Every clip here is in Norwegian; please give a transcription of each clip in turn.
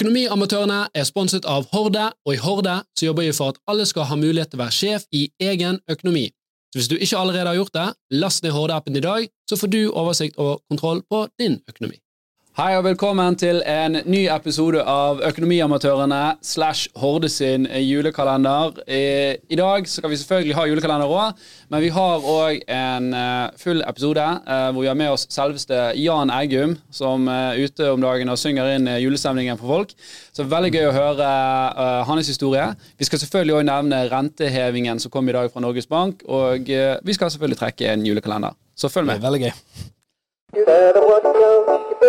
Økonomiamatørene er sponset av Horde, og i Horde så jobber vi for at alle skal ha mulighet til å være sjef i egen økonomi. Så hvis du ikke allerede har gjort det, last ned Horde-appen i dag, så får du oversikt og kontroll på din økonomi. Hei og velkommen til en ny episode av Økonomiamatørene slash Horde sin julekalender. I dag skal vi selvfølgelig ha julekalender òg, men vi har òg en eh, full episode eh, hvor vi har med oss selveste Jan Eggum, som er ute om dagen og synger inn eh, julestemningen for folk. Så veldig gøy å høre hans historie. Vi skal selvfølgelig òg nevne rentehevingen som kom i dag fra Norges Bank, og vi skal selvfølgelig trekke en julekalender. Så følg med. Det er veldig gøy. Cry.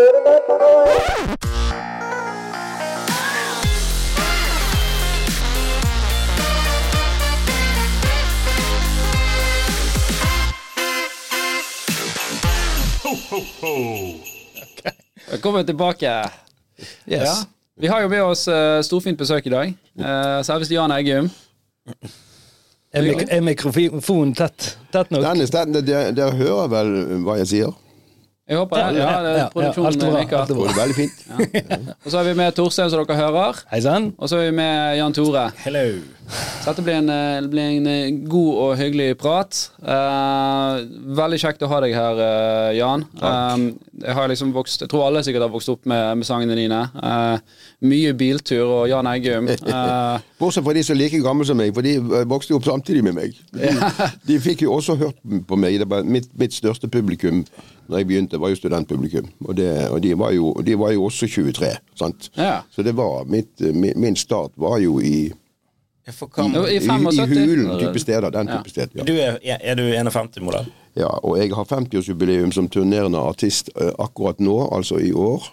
Velkommen tilbake. Yes. Ja. Vi har jo med oss uh, storfint besøk i dag. Uh, Selveste Jan Eggum. Er, mik er mikrofonen tett, tett nok? Dere hører vel hva jeg sier? Jeg håper det. Ja, det er produksjonen ja, ja, alt var veldig fint. Ja. Og så er vi med Torstein, som dere hører. Hei sann. Og så er vi med Jan Tore. Hello. Så dette blir en, eh, blir en, eh, god og hyggelig prat. Uh, veldig kjekt å ha deg her, uh, Jan. Um, jeg har liksom vokst, jeg tror alle sikkert har vokst opp med, med sangene dine. Uh, mye biltur og Jan Eggum. Bortsett fra de som er like gamle som meg, for de vokste opp samtidig med meg. De, de fikk jo også hørt på meg. Det var mitt, mitt største publikum når jeg begynte, var jo studentpublikum. Og, det, og de, var jo, de, var jo, også 23. sant? Ja. Så det var mitt, min start var jo i i, i, i, hulen type steder. Den type ja. sted. Ja. Du er, er, du 51-modell? Ja, og jeg har 50-årsjubileum som turnerende artist akkurat nå, altså i år.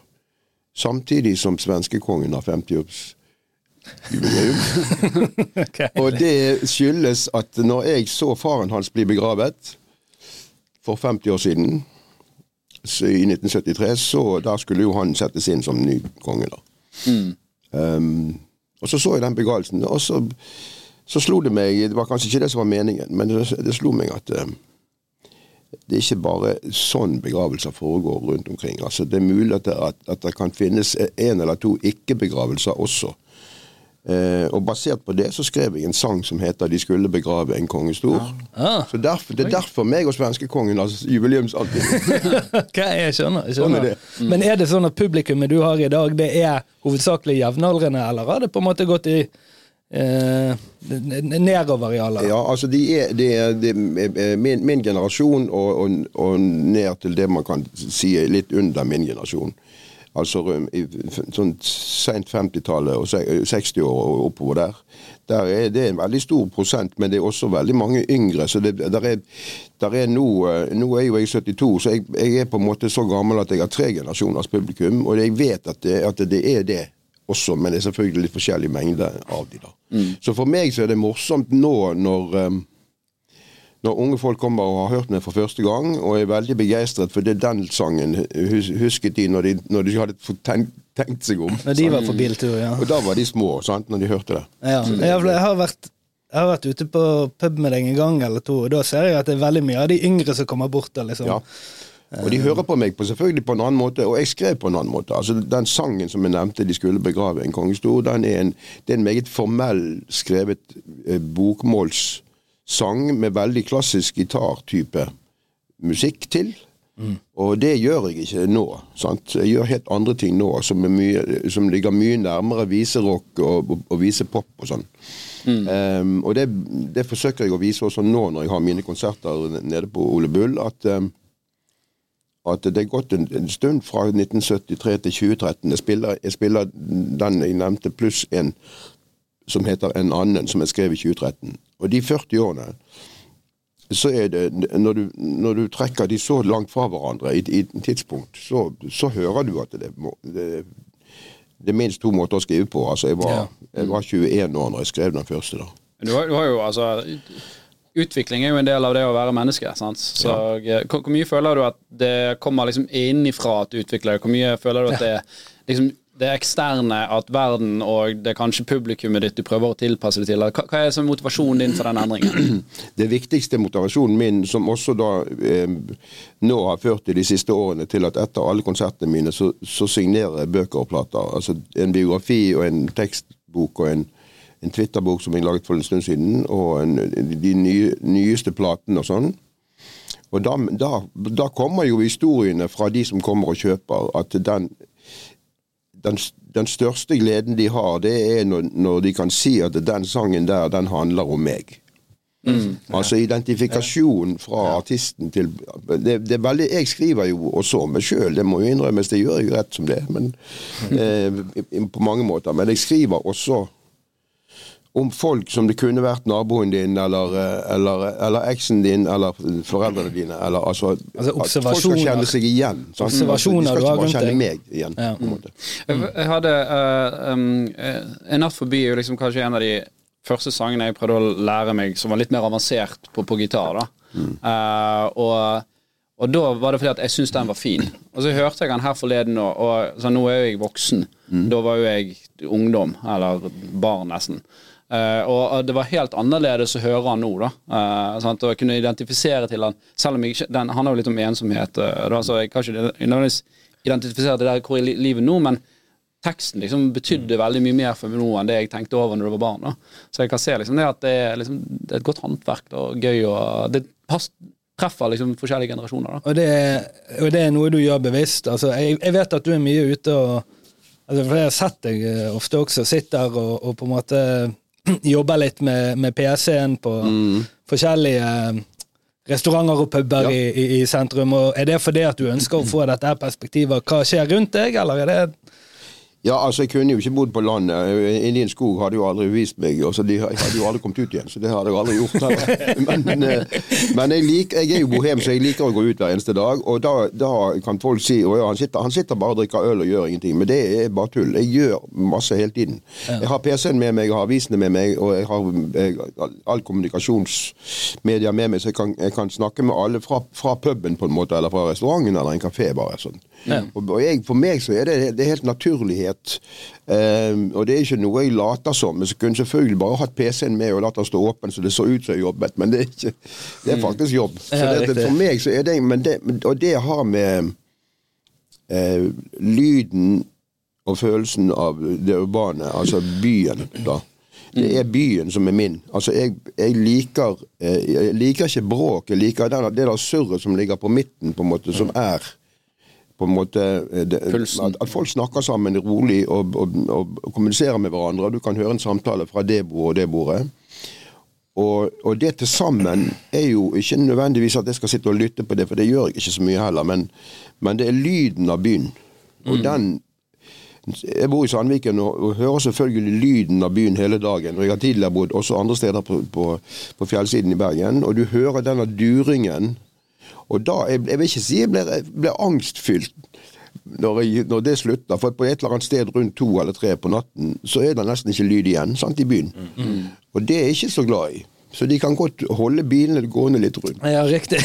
Samtidig som svenskekongen har 50-årsjubileum. okay. Og det skyldes at når jeg så faren hans bli begravet for 50 år siden i 1973, så da skulle jo han settes inn som ny konge, da. Mm. Um, og så så jeg den begravelsen, og så, så, slo det meg Det var kanskje ikke det som var meningen, men det, det slo meg at um, det er ikke bare sånn begravelser foregår rundt omkring. Altså, det er mulig at det, at, at det kan finnes en eller to ikke-begravelser også. Eh, og basert på det så skrev jeg en sang som heter 'De skulle begrave en kongestor'. Ja. Ah. Så derfor, Det er derfor meg og svenskekongen har jubileumsalbum. okay, jeg skjønner. Jeg skjønner. Sånn er mm. Men er det sånn at publikummet du har i dag, det er hovedsakelig jevnaldrende, eller har det på en måte gått i eh, nedover i alder? Ja, altså de er, de er, de er min, min, generasjon og, og, og ned til det man kan si litt under min generasjon altså i sånn seint 50-tallet og 60-åra og oppover der. Der er det en veldig stor prosent, men det er også veldig mange yngre. så det, der er, der er nå, eh, nå er jo jeg 72, så jeg, jeg, er på en måte så gammel at jeg har tre generasjoners publikum. Og jeg vet at det, at det er det også, men det er selvfølgelig litt forskjellig mengde av de da. Mm. Så for meg så er det morsomt nå når um, når unge folk kommer og har hørt meg for første gang, og er veldig begeistret for det den sangen husket de når de, når de hadde tenkt, tenkt, seg om. Når de var på biltur, ja. Og da var de små, sant, når de hørte det. Ja, jeg har, vært, jeg har vært ute på pub med deg en gang eller to, og da ser jeg at det er veldig mye av de yngre som kommer bort Da, liksom. Ja. Og de hører på meg på selvfølgelig på en annen måte, og jeg skrev på en annen måte. Altså Den sangen som jeg nevnte, 'De skulle begrave en kongestor', den er en, det er en meget formell skrevet eh, bokmåls sang med veldig klassisk gitartype musikk til. Mm. Og det gjør jeg ikke nå. sant? Jeg gjør helt andre ting nå som, mye, som ligger mye nærmere viserock og, og, og visepop og sånn. Mm. Um, og det, det, forsøker jeg å vise også nå når jeg har mine konserter nede på Ole Bull, at, um, at det er gått en, en, stund fra 1973 til 2013. Jeg spiller, jeg spiller den jeg nevnte, pluss en som heter En annen, som jeg skrev i 2013. Og de 40 årene så er det Når du, når du trekker de så langt fra hverandre i, i et tidspunkt, så, så, hører du at det, det, det, er minst to måter å skrive på. Altså, jeg var, jeg var 21 år når jeg skrev den første. da. Du har, du har jo altså Utvikling er jo en del av det å være menneske. sant? Så ja. Hvor, hvor, mye føler du at det kommer liksom innifra at du utvikler det? Hvor mye føler du at det liksom det eksterne, at verden og det kanskje publikummet ditt du prøver å tilpasse det til? Hva, hva er motivasjonen din for den endringen? Det viktigste motivasjonen min, som også da eh, nå har ført til de siste årene til at etter alle konsertene mine, så, så signerer jeg bøker og plater. Altså en biografi og en tekstbok og en, en Twitter-bok som jeg laget for en stund siden, og en, de nye, nyeste platene og sånn. Og da, da, da, kommer jo historiene fra de som kommer og kjøper, at den, den, den største gleden de har, det er når, når, de kan si at den sangen der, den handler om meg. Mm, altså identifikasjon fra ja. artisten til det, det, er veldig, Jeg skriver jo også om meg sjøl, det må jo innrømmes, det gjør jeg rett som det, men, eh, på mange måter. Men jeg skriver også om folk som det kunne vært naboen din, eller, eh, eller, eller eksen din, eller foreldrene dine. Eller, altså, altså folk skal kjenne seg igjen. Sant? Observasjoner De skal ikke bare kjenne meg igjen. Ja. Mm. Jeg hadde uh, um, En natt forbi er jo liksom kanskje en av de første sangene jeg prøvde å lære meg som var litt mer avansert på, på gitar. da. Mm. Uh, og, og, da var det fordi at jeg syntes den var fin. Og så hørte jeg den her forleden, og, og så nå er jo jeg voksen. Mm. Da var jo jeg ungdom, eller barn nesten. Uh, og det var helt annerledes å høre han nå, da. Uh, sant? Og kunne identifisere til han Selv om jeg ikke den, Han har jo litt om ensomhet, uh, da, så jeg kan ikke nødvendigvis identifisere til der hvor i livet nå, men teksten liksom betydde mm. veldig mye mer for meg nå enn det jeg tenkte over når jeg var barn. Da. Så jeg kan se liksom det at det er, liksom, det er et godt håndverk og gøy, og det pass, treffer liksom forskjellige generasjoner. Da. Og det, og det er noe du gjør bevisst. Altså, jeg, jeg vet at du er mye ute og altså, For jeg har sett deg ofte også sitter og, og på en måte jobber litt med, med PC-en på mm. forskjellige eh, restauranter og puber ja. i, i, i, sentrum. og Er det fordi at du ønsker å få dette perspektivet? Hva skjer rundt deg, eller er det ja, altså Jeg kunne jo ikke bodd på landet. Indian en skog hadde jo aldri vist meg. Altså, De hadde jo aldri kommet ut igjen, så det hadde jeg aldri gjort. Men, men, eh, men jeg, lik, jeg, er jo bohem, så jeg liker å gå ut hver eneste dag. Og da, da kan folk si at ja, han, han, sitter bare og drikker øl og gjør ingenting. Men det er bare tull. Jeg gjør masse hele tiden. Jeg har PC-en med meg, jeg har avisene med meg, og jeg har jeg, all kommunikasjonsmedia med meg, så jeg kan, jeg kan snakke med alle fra, fra, puben på en måte, eller fra restauranten eller en kafé. bare sånn. Ja. Og, og jeg, For meg så er det, det er helt naturlighet. Um, og det er ikke noe jeg later som. Men jeg kunne selvfølgelig bare hatt PC-en med og latt den stå åpen så det så ut som jeg jobbet, men det er, ikke, det er mm. faktisk jobb. Så det, for meg så er det, det Og det har med uh, lyden og følelsen av det urbane, altså byen, da. Det er byen som er min. Altså, jeg, jeg, liker, eh, jeg liker ikke bråk. Jeg liker det der surret som ligger på midten, på en måte, som er på en måte eh, det, at, at, folk snakker sammen rolig og, og, og, og, kommuniserer med hverandre. Du kan høre en samtale fra det bordet og det bordet. Og, og det til sammen er jo ikke nødvendigvis at jeg skal sitte og lytte på det, for det gjør jeg ikke så mye heller, men, men det er lyden av byen. Og mm. den Jeg bor i Sandviken og, og, hører selvfølgelig lyden av byen hele dagen. Og jeg har tidligere bodd også andre steder på, på, på fjellsiden i Bergen, og du hører denne duringen og da, Jeg, jeg vil ikke si jeg blir, blir angstfylt når, jeg, når, det slutter. For på et eller annet sted rundt to eller tre på natten, så er det nesten ikke lyd igjen sant, i byen. Mm. Og det er jeg ikke så glad i. Så de kan godt holde bilene gående litt rundt. Ja, riktig.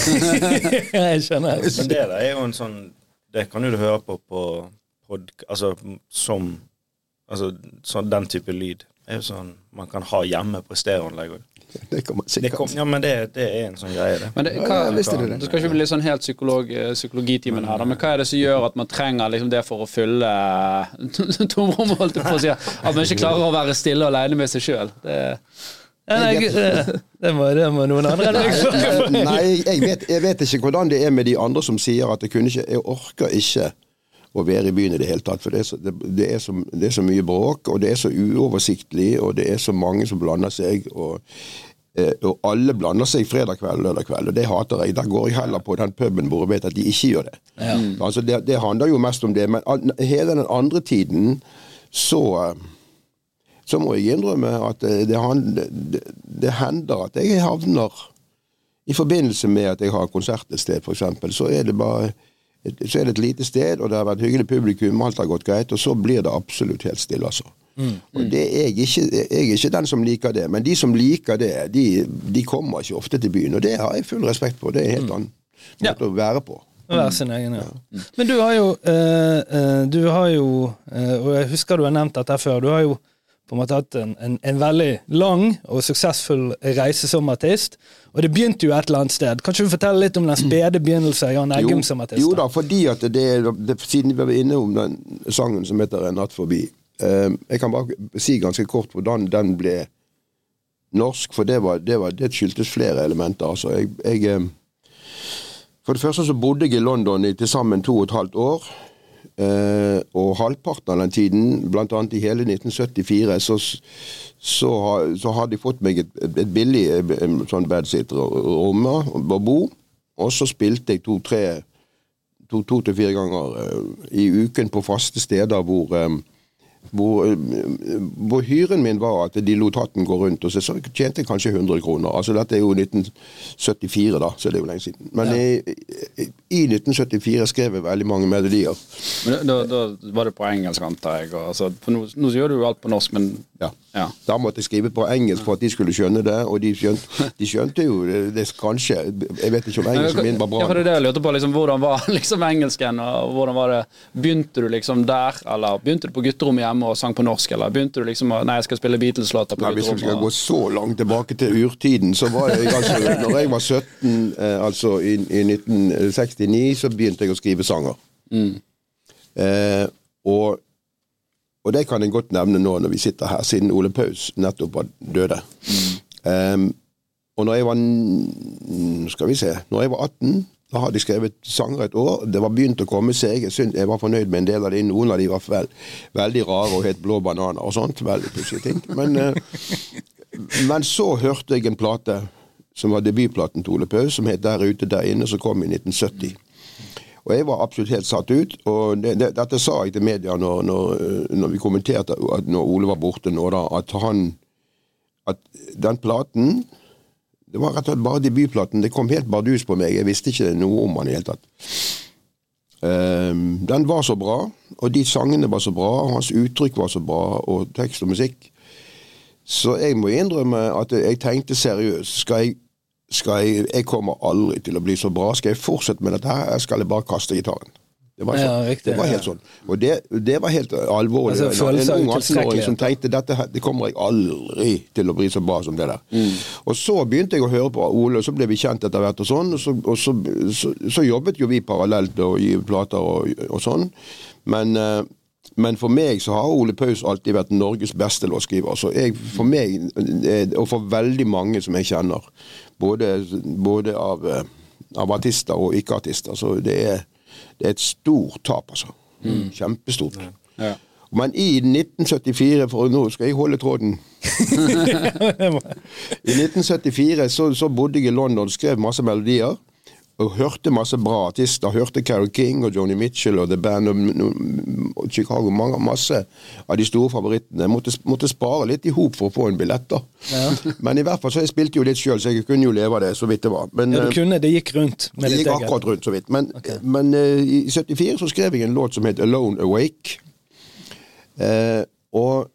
jeg skjønner. Men det der er jo en sånn Det kan du høre på på pod, Altså som Altså sånn, den type lyd. er jo sånn man kan ha hjemme på stereoanlegg òg. Det kommer sikkert. Kom, ja, men det, det, er en sånn greie, det. Men det, hva, ja, det, det. skal ikke bli sånn helt psykolog, eh, psykologitimen her, da, men hva er det som gjør at man trenger liksom det for å fylle tomrommet, holdt jeg på å si? At man ikke klarer å være stille og aleine med seg sjøl? Det ja, nei, det, må, det må noen andre Nei, jeg vet, jeg vet, ikke hvordan det er med de andre som sier at jeg kunne ikke Jeg orker ikke å være i byen i det hele tatt. For det er, så, det, er så, det er så mye bråk, og det er så uoversiktlig, og det er så mange som blander seg. og eh, og alle blander seg fredag kveld, og lørdag kveld, og det hater jeg. Da går jeg heller på den puben hvor jeg vet at de ikke gjør det. Ja. Altså det, det, handler jo mest om det. Men hele den andre tiden så så må jeg innrømme at det, det, det hender at jeg havner I forbindelse med at jeg har konsert et sted, f.eks., så er det bare så er det et lite sted, og det har vært hyggelig publikum, alt har gått greit, og så blir det absolutt helt stille, altså. Mm. Og det er jeg, ikke, jeg er ikke den som liker det, men de som liker det, de, de kommer ikke ofte til byen, og det har jeg full respekt på. Det er en helt mm. annen måte ja. å være på. Hver sin egen, ja. Men du har jo eh, Du har jo eh, Og jeg husker du har nevnt dette før. Du har jo på en måte hatt en, en, en veldig lang og suksessfull reise som artist. Og det begynte jo et eller annet sted. Kan du fortelle litt om den spede begynnelsen av Jan Eggum som artist? Jo da, fordi at det, det, Siden vi var inne om den sangen som heter 'En natt forbi' eh, Jeg kan bare si ganske kort hvordan den ble norsk, for det, var, det, var, det skyldtes flere elementer. Altså, jeg, jeg eh, For det første så bodde jeg i London i til sammen to og et halvt år. Eh, og halvparten av den tiden, bl.a. i hele 1974, så, så, så hadde jeg fått meg et, et billig eh, sånn bedsitter-rom å bo. Og så spilte jeg to-tre to, to til fire ganger eh, i uken på faste steder hvor hvor, hvor, hyren min var at de lot hatten gå rundt, og så, så tjente jeg kanskje 100 kroner. Altså Dette er jo 1974, da, så det er jo lenge siden. Men ja. i, i, 1974 skrev jeg veldig mange melodier. Men Da, da var det på engelsk, antar jeg? Og, altså, for nå, nå gjør du jo alt på norsk, men ja. Ja. Da måtte jeg skrive på engelsk for at de skulle skjønne det, og de skjønte, de skjønte jo det, det, kanskje Jeg vet ikke om engelsken min var bra. Ja, for det er det jeg lurte på, liksom, Hvordan var liksom engelsken, og hvordan var det Begynte du liksom der, eller begynte du på gutterommet hjemme og sang på norsk, eller begynte du liksom Nei, jeg skal spille Beatles-låter på gutterommet? Hvis vi skal gå så langt tilbake til urtiden, så var jeg altså Når jeg var 17, eh, altså i, i, 1969, så begynte jeg å skrive sanger. Mm. Eh, og og det kan jeg godt nevne nå når vi sitter her, siden Ole Paus nettopp var døde. Mm. Um, og når jeg var skal vi se, når jeg var 18, da hadde jeg skrevet sanger et år. Det var begynt å komme seg. Jeg, jeg var fornøyd med en del av de. Noen av de var vel, veldig rare og het Blå bananer og sånt. Veldig pussige ting. Men, uh, men så hørte jeg en plate som var debutplaten til Ole Paus, som het Der ute, der inne, som kom i 1970. Og jeg var absolutt helt satt ut. Og det, det, dette sa jeg til media når, når, når, vi kommenterte at når Ole var borte nå, da, at han At den platen Det var rett og slett bare debutplaten. Det kom helt bardus på meg. Jeg visste ikke noe om han i det hele tatt. Um, den var så bra, og de sangene var så bra, og hans uttrykk var så bra, og tekst og musikk. Så jeg må innrømme at jeg tenkte seriøst. Skal jeg skal jeg, jeg kommer aldri til å bli så bra. Skal jeg fortsette med dette her, skal jeg bare kaste gitaren. Det var, sånn. ja, riktig, det var helt sånn. Og det, det var helt alvorlig. Altså, en, en ung 18-åring som tenkte dette det kommer jeg aldri til å bli så bra som det der. Mm. Og så begynte jeg å høre på Ole, og så ble vi kjent etter hvert, og sånn. Og så, og så, så, så jobbet jo vi parallelt og gi plater og, og sånn. Men uh, men for meg så har Ole Paus alltid vært Norges beste låtskriver. Så jeg, for meg, eh, og for veldig mange som jeg kjenner, både, både av, eh, av, artister og ikke-artister, så det er, det er, et stort tap, altså. Mm. Kjempestort. Ja. Men i 1974, for nå skal jeg holde tråden I 1974 så, så bodde jeg i London og skrev masse melodier og hørte masse bra artister. Hørte Carrie King og Joni Mitchell og The Band og, og Chicago. Mange, masse av de store favorittene. Måtte, måtte spare litt i hop for å få en billett. da. Ja. Men i hvert fall, så jeg spilte jo litt sjøl, så jeg kunne jo leve av det så vidt det var. Men, ja, du kunne, Det gikk rundt? det gikk akkurat rundt, så vidt. Men, okay. men uh, i 74 så skrev jeg en låt som het Alone Awake. Uh, og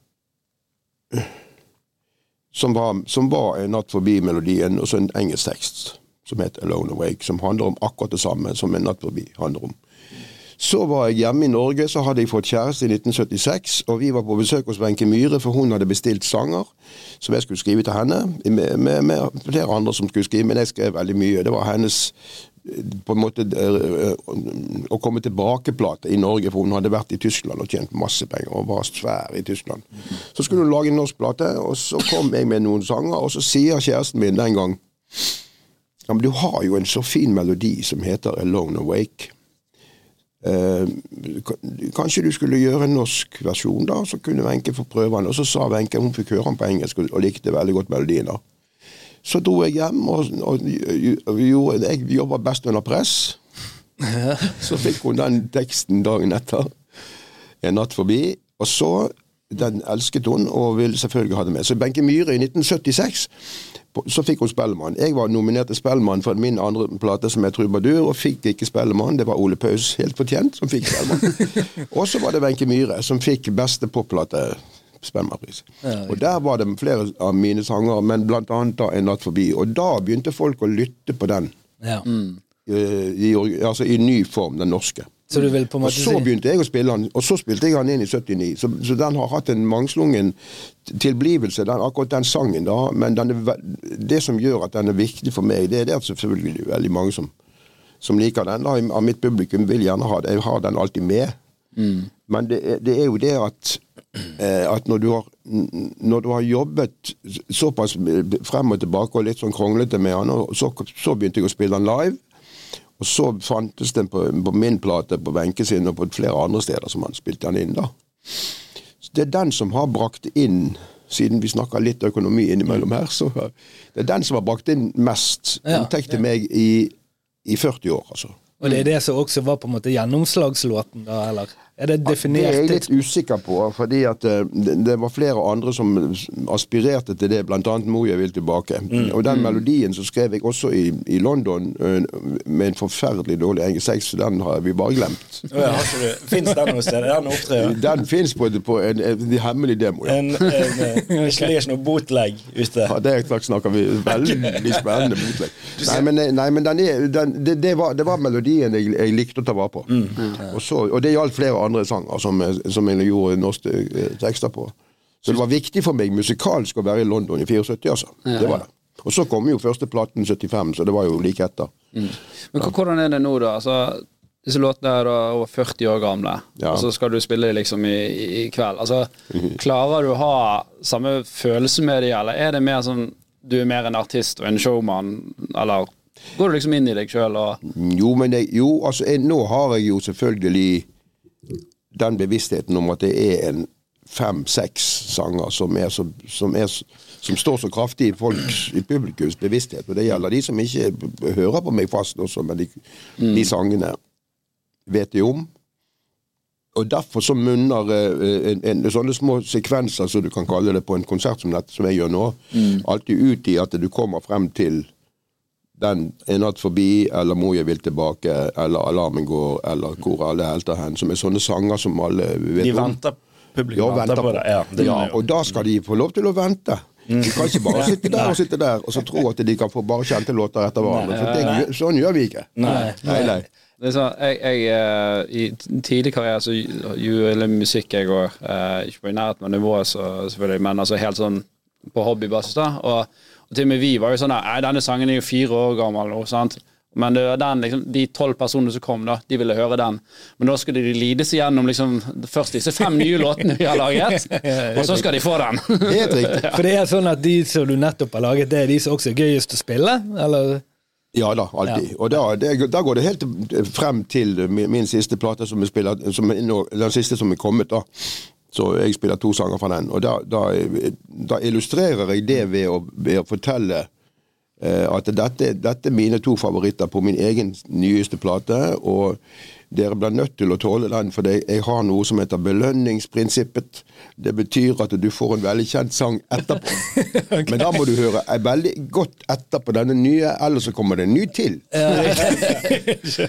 som var, som var en natt forbi-melodien, og så en engelsk tekst som het Alone Awake, som handler om akkurat det samme som En natt forbi handler om. Så var jeg hjemme i Norge, så hadde jeg fått kjæreste i 1976, og vi var på besøk hos Wenche Myhre, for hun hadde bestilt sanger som jeg skulle skrive til henne, med, med, med, flere andre som skulle skrive, men jeg skrev veldig mye. Det var hennes på en måte å komme tilbake-plate i Norge, for hun hadde vært i Tyskland og tjent masse penger og var svær i Tyskland. Så skulle hun lage en norsk plate, og så kom jeg med noen sanger, og så sier kjæresten min den gang ja, men du har jo en så fin melodi som heter Alone Awake. Eh, kanskje du skulle gjøre en norsk versjon, da, så kunne Wenche få prøve den. Og så sa Wenche hun fikk høre den på engelsk og likte veldig godt melodien. da. Så dro jeg hjem, og, og, og gjorde, jeg jobba best under press. Så fikk hun den teksten dagen etter. En natt forbi. Og så Den elsket hun, og ville selvfølgelig ha det med. Så Benke Myhre i 1976 så fikk hun Spellemann. Jeg var nominert til Spellemann for min andre plate, som er Trubadur, og fikk ikke Spellemann. Det var Ole Paus, helt fortjent, som fikk Spellemann. og så var det Wenche Myhre, som fikk beste popplate. Spellemannpris. Ja, og der var det flere av mine sanger, men blant annet da En natt forbi. Og da begynte folk å lytte på den. Ja. Mm. i, altså i ny form, den norske. Så Og så begynte jeg å spille han, og så spilte jeg han inn i 79. Så, så den har hatt en mangslungen tilblivelse, den, akkurat den sangen. da, Men er, det som gjør at den er viktig for meg, det er det at selvfølgelig er veldig mange som, som liker den. da, Av mitt publikum vil gjerne ha det. Jeg har den alltid med. Men det, det er jo det at, eh, at når, du har, når du har jobbet såpass frem og tilbake og litt sånn kronglete med han, og så, så begynte jeg å spille han live. Og så fantes den på, på min plate på Wenche sin og på flere andre steder som han spilte den inn. da. Så Det er den som har brakt inn, siden vi snakker litt økonomi innimellom her, så det er den som har brakt inn mest inntekt til meg i, i 40 år, altså. Og det er det som også var på en måte gjennomslagslåten, da, eller? Er det definert? Det er jeg litt usikker på, fordi at eh, det, var flere andre som aspirerte til det, blant annet 'Mo jeg vil tilbake'. Og den melodien så skrev jeg også i, i London eh, med en forferdelig dårlig engelsk så den har vi bare glemt. Ja, du- Fins den noe sted? Den opptrer? Den fins på, på en, en hemmelig demo. Ja. En, en, eh, det ligger ikke noe bootleg ute? Ja, det snakker vi veldig spennende bootleg. Nei, men, nei, men den er, den, det, det, var, det var melodien jeg, jeg likte å ta vare på. Og, så, og det gjaldt flere andre sanger som, som jeg gjorde norske eh, tekster på. Så det var viktig for meg musikalsk å være i London i 74, altså. Det var det. Og så kom jo første platen 75, så det var jo like etter. Men hva- hvordan er det nå, da? Altså, disse låtene er da over 40 år gamle, Ja. og så skal du spille dem liksom i, i, i kveld. Altså, klarer du å ha samme følelse med dem, eller er det mer sånn du er mer en artist og en showman, eller går du liksom inn i deg sjøl og Jo, men jeg, jo, altså jeg, nå har jeg jo selvfølgelig den bevisstheten om at det er en fem-seks sanger som, er så, som, er, som står så kraftig i folks i publikums bevissthet. Og det gjelder de som ikke hører på meg fast også, men de, de sangene vet de om. Og derfor så munner eh, en, en, sånne små sekvenser, som du kan kalle det, på en konsert som dette, som jeg gjør nå, alltid ut i at du kommer frem til den er natt forbi, eller Må jeg vil tilbake, eller Alarmen går, eller Hvor alle helter hen, som er sånne sanger som alle vet De om. venter Publikum Ja, venter på det. Ja, det ja, de og da skal de få lov til å vente. De kan ikke bare sitte der og sitte der og så tro at de kan få bare kjente låter etter hverandre. For det, sånn gjør vi ikke. Nei. Nei, nei. Det sånn, jeg, jeg eh, I tidlig karriere så gjorde musikk, jeg òg. ikke på i nærheten av nivået, så, selvfølgelig, men altså helt sånn på hobbybasis. da Og, og til og med vi var jo sånn der, Nei, denne sangen er jo fire år gammel nå, sant. Men det var den, liksom, de tolv personene som kom, da, de ville høre den. Men da skulle de lides igjennom liksom, først disse fem nye låtene vi har laget, og så skal de få den. Helt riktig. For det er sånn at de som du nettopp har laget, det er de som også er gøyest å spille? Eller? Ja da, alltid. Og da, det, da går det helt frem til min, min siste plate, som spiller, som nå, den siste som er kommet. da. Så jeg spiller to sanger fra den. Og da, da, da illustrerer jeg det ved å, ved å fortelle eh, at dette, dette er mine to favoritter på min egen nyeste plate. Og dere blir nødt til å tåle den, for jeg har noe som heter belønningsprinsippet. Det betyr at du får en veldig kjent sang etterpå. Men da må du høre veldig godt etter på denne nye, ellers så kommer det en ny til.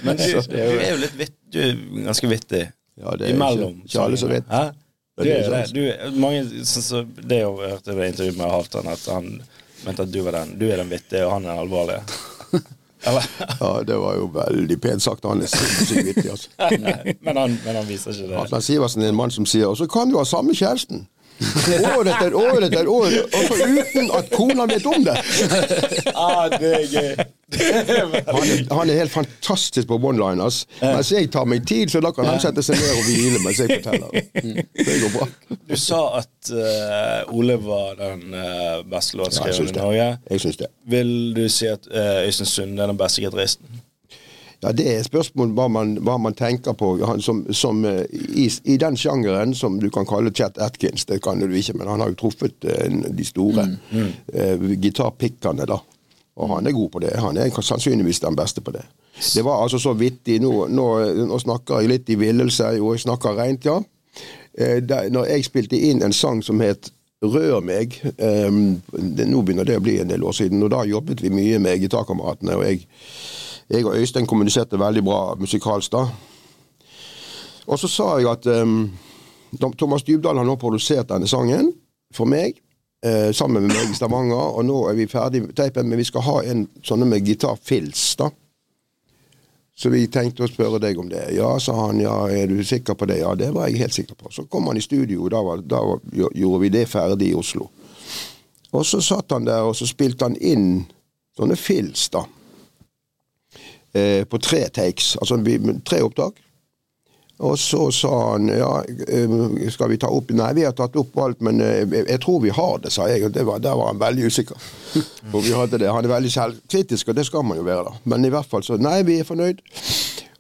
Men du, du er jo litt vitt, du er ganske vittig. Ja, det er Imellom. ikke- ikke alle som vet. Hæ? Du Det det. Du, mange, som det jeg hørte i intervjuet med Halvdan, at han mente at du var den. Du er den vittige, og han er den alvorlige. Eller? Ja, det var jo veldig pent sagt. Han er sinnssykt vittig, altså. Nei, men, han, men han viser ikke det. Atlan Sivertsen er en mann som sier Og så kan du ha samme kjæresten. År etter år etter år, og så uten at kona vet om det. Ah, det er gøy. Han er, han er helt fantastisk på one-liners. Mens jeg tar meg tid, så da kan han sette seg ned og hvile mens jeg forteller. Det går bra. Du sa at uh, Ole var den uh, beste låtskriveren ja, i. Norge. Jeg syns det. Vil du si at uh, Øystein Sunde er den beste gitaristen? Ja, Det er et spørsmål hva man, hva man tenker på. Han, som, som, i, I den sjangeren som du kan kalle Chet Atkins, det kan du ikke, men han har jo truffet de store eh, gitarpikkene, da. Og han er god på det. Han er sannsynligvis den beste på det. Det var altså så vittig. Nå, nå, nå snakker jeg litt i villelse, og jeg snakker rent, ja. Eh, når jeg spilte inn en sang som het Rør meg eh, det, Nå begynner det å bli en del år siden, og da jobbet vi mye med gitarkameratene. og jeg jeg og Øystein kommuniserte veldig bra musikalsk da. Og så sa jeg at um, Thomas Dybdahl har nå produsert denne sangen for meg, eh, sammen med meg i Stavanger, og nå er vi ferdig med teipen, men vi skal ha en sånne med gitarfills, da. Så vi tenkte å spørre deg om det. Ja, sa han. Ja, er du sikker på det? Ja, det var jeg helt sikker på. Så kom han i studio, da, var, da var, gjorde vi det ferdig i Oslo. Og så satt han der, og så spilte han inn sånne fills, da. Eh, på tre takes. Altså tre opptak. Og så sa han ja, eh, skal vi ta opp Nei, vi har tatt opp alt, men eh, jeg, tror vi har det, sa jeg. Og det var, der var han veldig usikker. Og vi hadde det. Han er veldig selvkritisk, og det skal man jo være, da. Men i hvert fall så Nei, vi er fornøyd.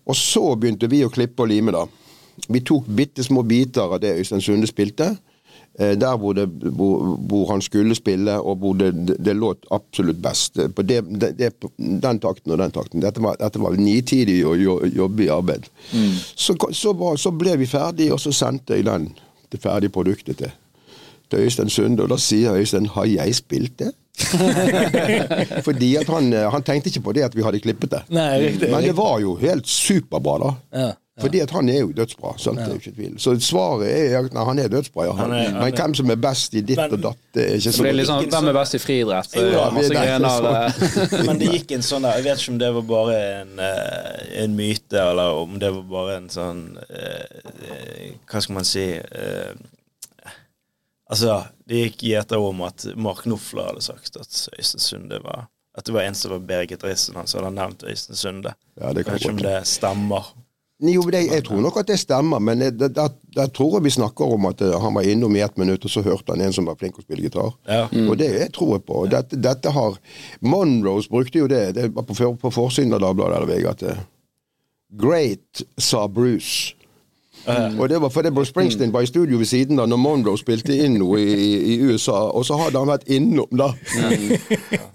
Og så begynte vi å klippe og lime, da. Vi tok bitte små biter av det Øystein Sunde spilte. Eh, Der hvor, det, hvor, hvor han skulle spille, og hvor det, det, det låt absolutt best. På det, det, det, den takten og den takten. Dette var, dette var nitidig å jobbe i arbeid. Så, så, var, så ble vi ferdig, og så sendte jeg den, det ferdige produktet til, til Øystein Sunde. Og da sier Øystein 'Har jeg spilt det?' Fordi at han, eh, han tenkte ikke på det at vi hadde klippet det. Nei, riktig. Men det var jo helt superbra, da. Ja, Fordi at han er jo dødsbra. Sant? Det er jo ikke tvil. Så svaret er at nei, han er dødsbra, ja. Han er- Men hvem som er best i ditt Men- og datt, det er ikke Så er sånn, Hvem er best i friidrett? Ja. Men det gikk en sånn der Jeg vet ikke om det var bare en, eh, en myte, eller om det var bare en sånn eh, Hva skal man si eh, Altså, det gikk gjeter om at Mark Knofler hadde sagt at Øystein Sunde var At det var en som var bedre gitarist enn han, så hadde nevnt Øystein Sunde. Ja, det kan Jeg vet ikke om det stemmer. Jo, det, jeg tror nok at det stemmer, men der, der tror jeg vi snakker om at eh, han var innom i ett minutt, og så hørte han en som var flink til å spille gitar. Ja. Og det jeg tror jeg på. Dette, dette har Monroes brukte jo det, det var på, på forsiden av Dagbladet eller VG at eh, Great, sa Bruce. Og det var fordi Bruce Springsteen var i studio ved siden da når Monroe spilte inn noe i, i, USA, og så hadde han vært innom, da.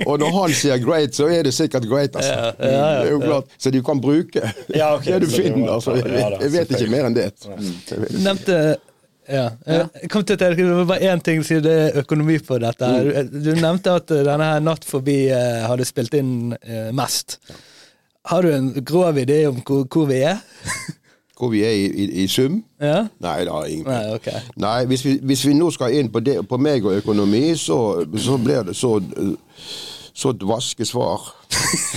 og når han sier 'great', så er det sikkert great, altså. det er jo klart. Så de kan bruke Ja, det du finner. Altså. Jeg, jeg vet ikke mer enn det. Du nevnte ja. Jeg kom til tenke, Det var bare én ting siden det er økonomi på dette. her. Du, nevnte at eh, denne her Natt forbi eh, hadde spilt inn eh, mest. Har du en grov idé om hvor, hvor vi er? Hvor vi er i, i, i sum? Ja? Nei, jeg ingen Nei, ok. Nei, hvis vi, hvis vi nå skal inn på, det, på meg og økonomi, så, så blir det så så dvaske svar.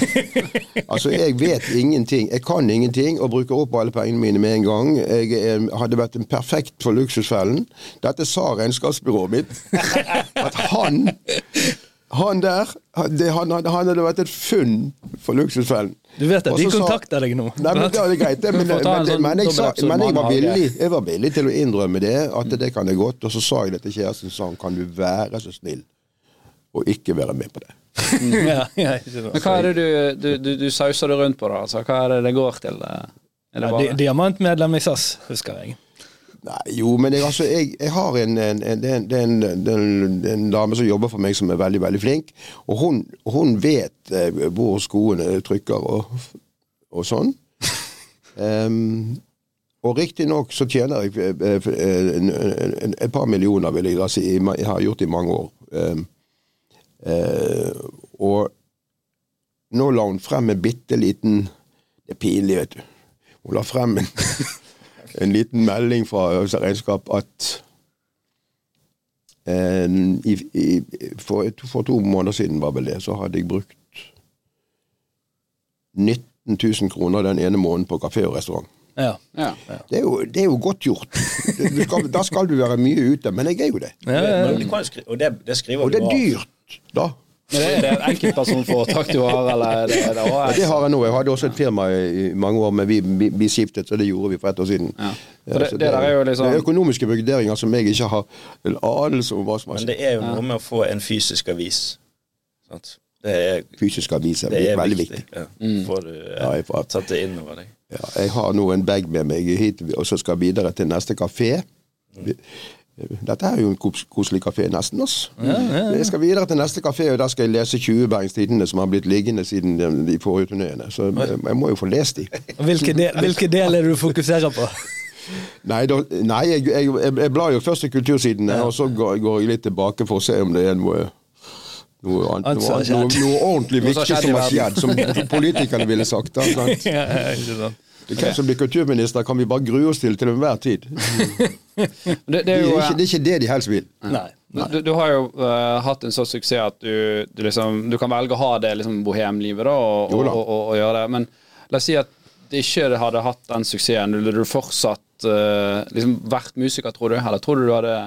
altså, jeg vet ingenting. Jeg kan ingenting og bruker opp alle pengene mine med en gang. Jeg jeg hadde vært en perfekt for Luksusfellen. Dette sa regnskapsbyrået mitt. At han han der, det, han, han hadde vært et funn for Luksusfellen. Du vet det, de kontakter deg nå? Nei, men det er greit, det, men, men, sånn men, jeg, sa, men jeg, var villig, jeg var villig til å innrømme det, at det kan jeg godt. Og så sa jeg det til kjæresten, sa han kan du være så snill og ikke være med på det. ja, ja. Men hva er det du, du, du, du sauser det rundt på, da? Altså, hva er det det går til? det diamantmedlem i SAS, husker jeg. Nei, jo, men jeg, altså, jeg, jeg har en, en, en, en, dame som jobber for meg som er veldig, veldig flink. Og hun, hun vet eh, hvor skoene trykker og, og sånn. um, og riktignok så tjener jeg eh, eh, en, et par millioner, vil jeg da si. Jeg har gjort det i mange år. Um, uh, og nå la hun frem en bitte liten Det er pinlig, vet du. Hun la frem en en liten melding fra Øvelse Regnskap at en, i, i, for, for to måneder siden, var vel det, så hadde jeg brukt 19 000 kroner den ene måneden på kafé og restaurant. Ja. ja. Det er jo, det er jo godt gjort. Du skal, da skal du være mye ute, men jeg er jo det. Ja, ja, Men og det, det skriver Og det er dyrt, da. Men er det et enkeltpersonforetak du har, eller er det, det Ja, det har jeg nå. Jeg hadde også et firma i mange år, men vi, vi, vi skiftet, så det gjorde vi for ett år siden. Ja. Ja, For det, det der er jo liksom det er økonomiske vurderinger som jeg ikke har anelse om hva som har Men det er jo noe med å få en fysisk avis. Sant? Det er, Fysisk avis er, det er veldig viktig. viktig. Ja. Får du Ja, eh, får- tatt det inn over deg. Ja, jeg har nå en bag med meg hit, og så skal jeg videre til neste kafé. Dette er jo en koselig kafé, nesten. Altså. Jeg skal videre til neste kafé, og der skal jeg lese 20 Bergenstidene som har blitt liggende siden de, de forrige turneene. Så jeg, jeg må jo få lest de. Hvilke, del, hvilke del er det du fokuserer på? Nei, da, nei jeg, jeg, jeg, blar jo først i kultursidene, og så går, går jeg litt tilbake for å se om det er noe noe, annet, noe, noe, noe ordentlig viktig som har skjedd, som politikerne ville sagt. Da, sant? Hvem som blir kulturminister, kan vi bare grue oss til til enhver tid. det, det Det er er, ikke, det er ikke det de helst vil. Nei. Du, du har jo uh, hatt en sånn suksess at du, du liksom Du kan velge å ha det liksom bohemlivet, da, og, og, da. og, og, og gjøre det. Men la oss si at det ikke hadde hatt den suksessen, ville du fortsatt uh, liksom vært musiker, tror du? Eller tror du du hadde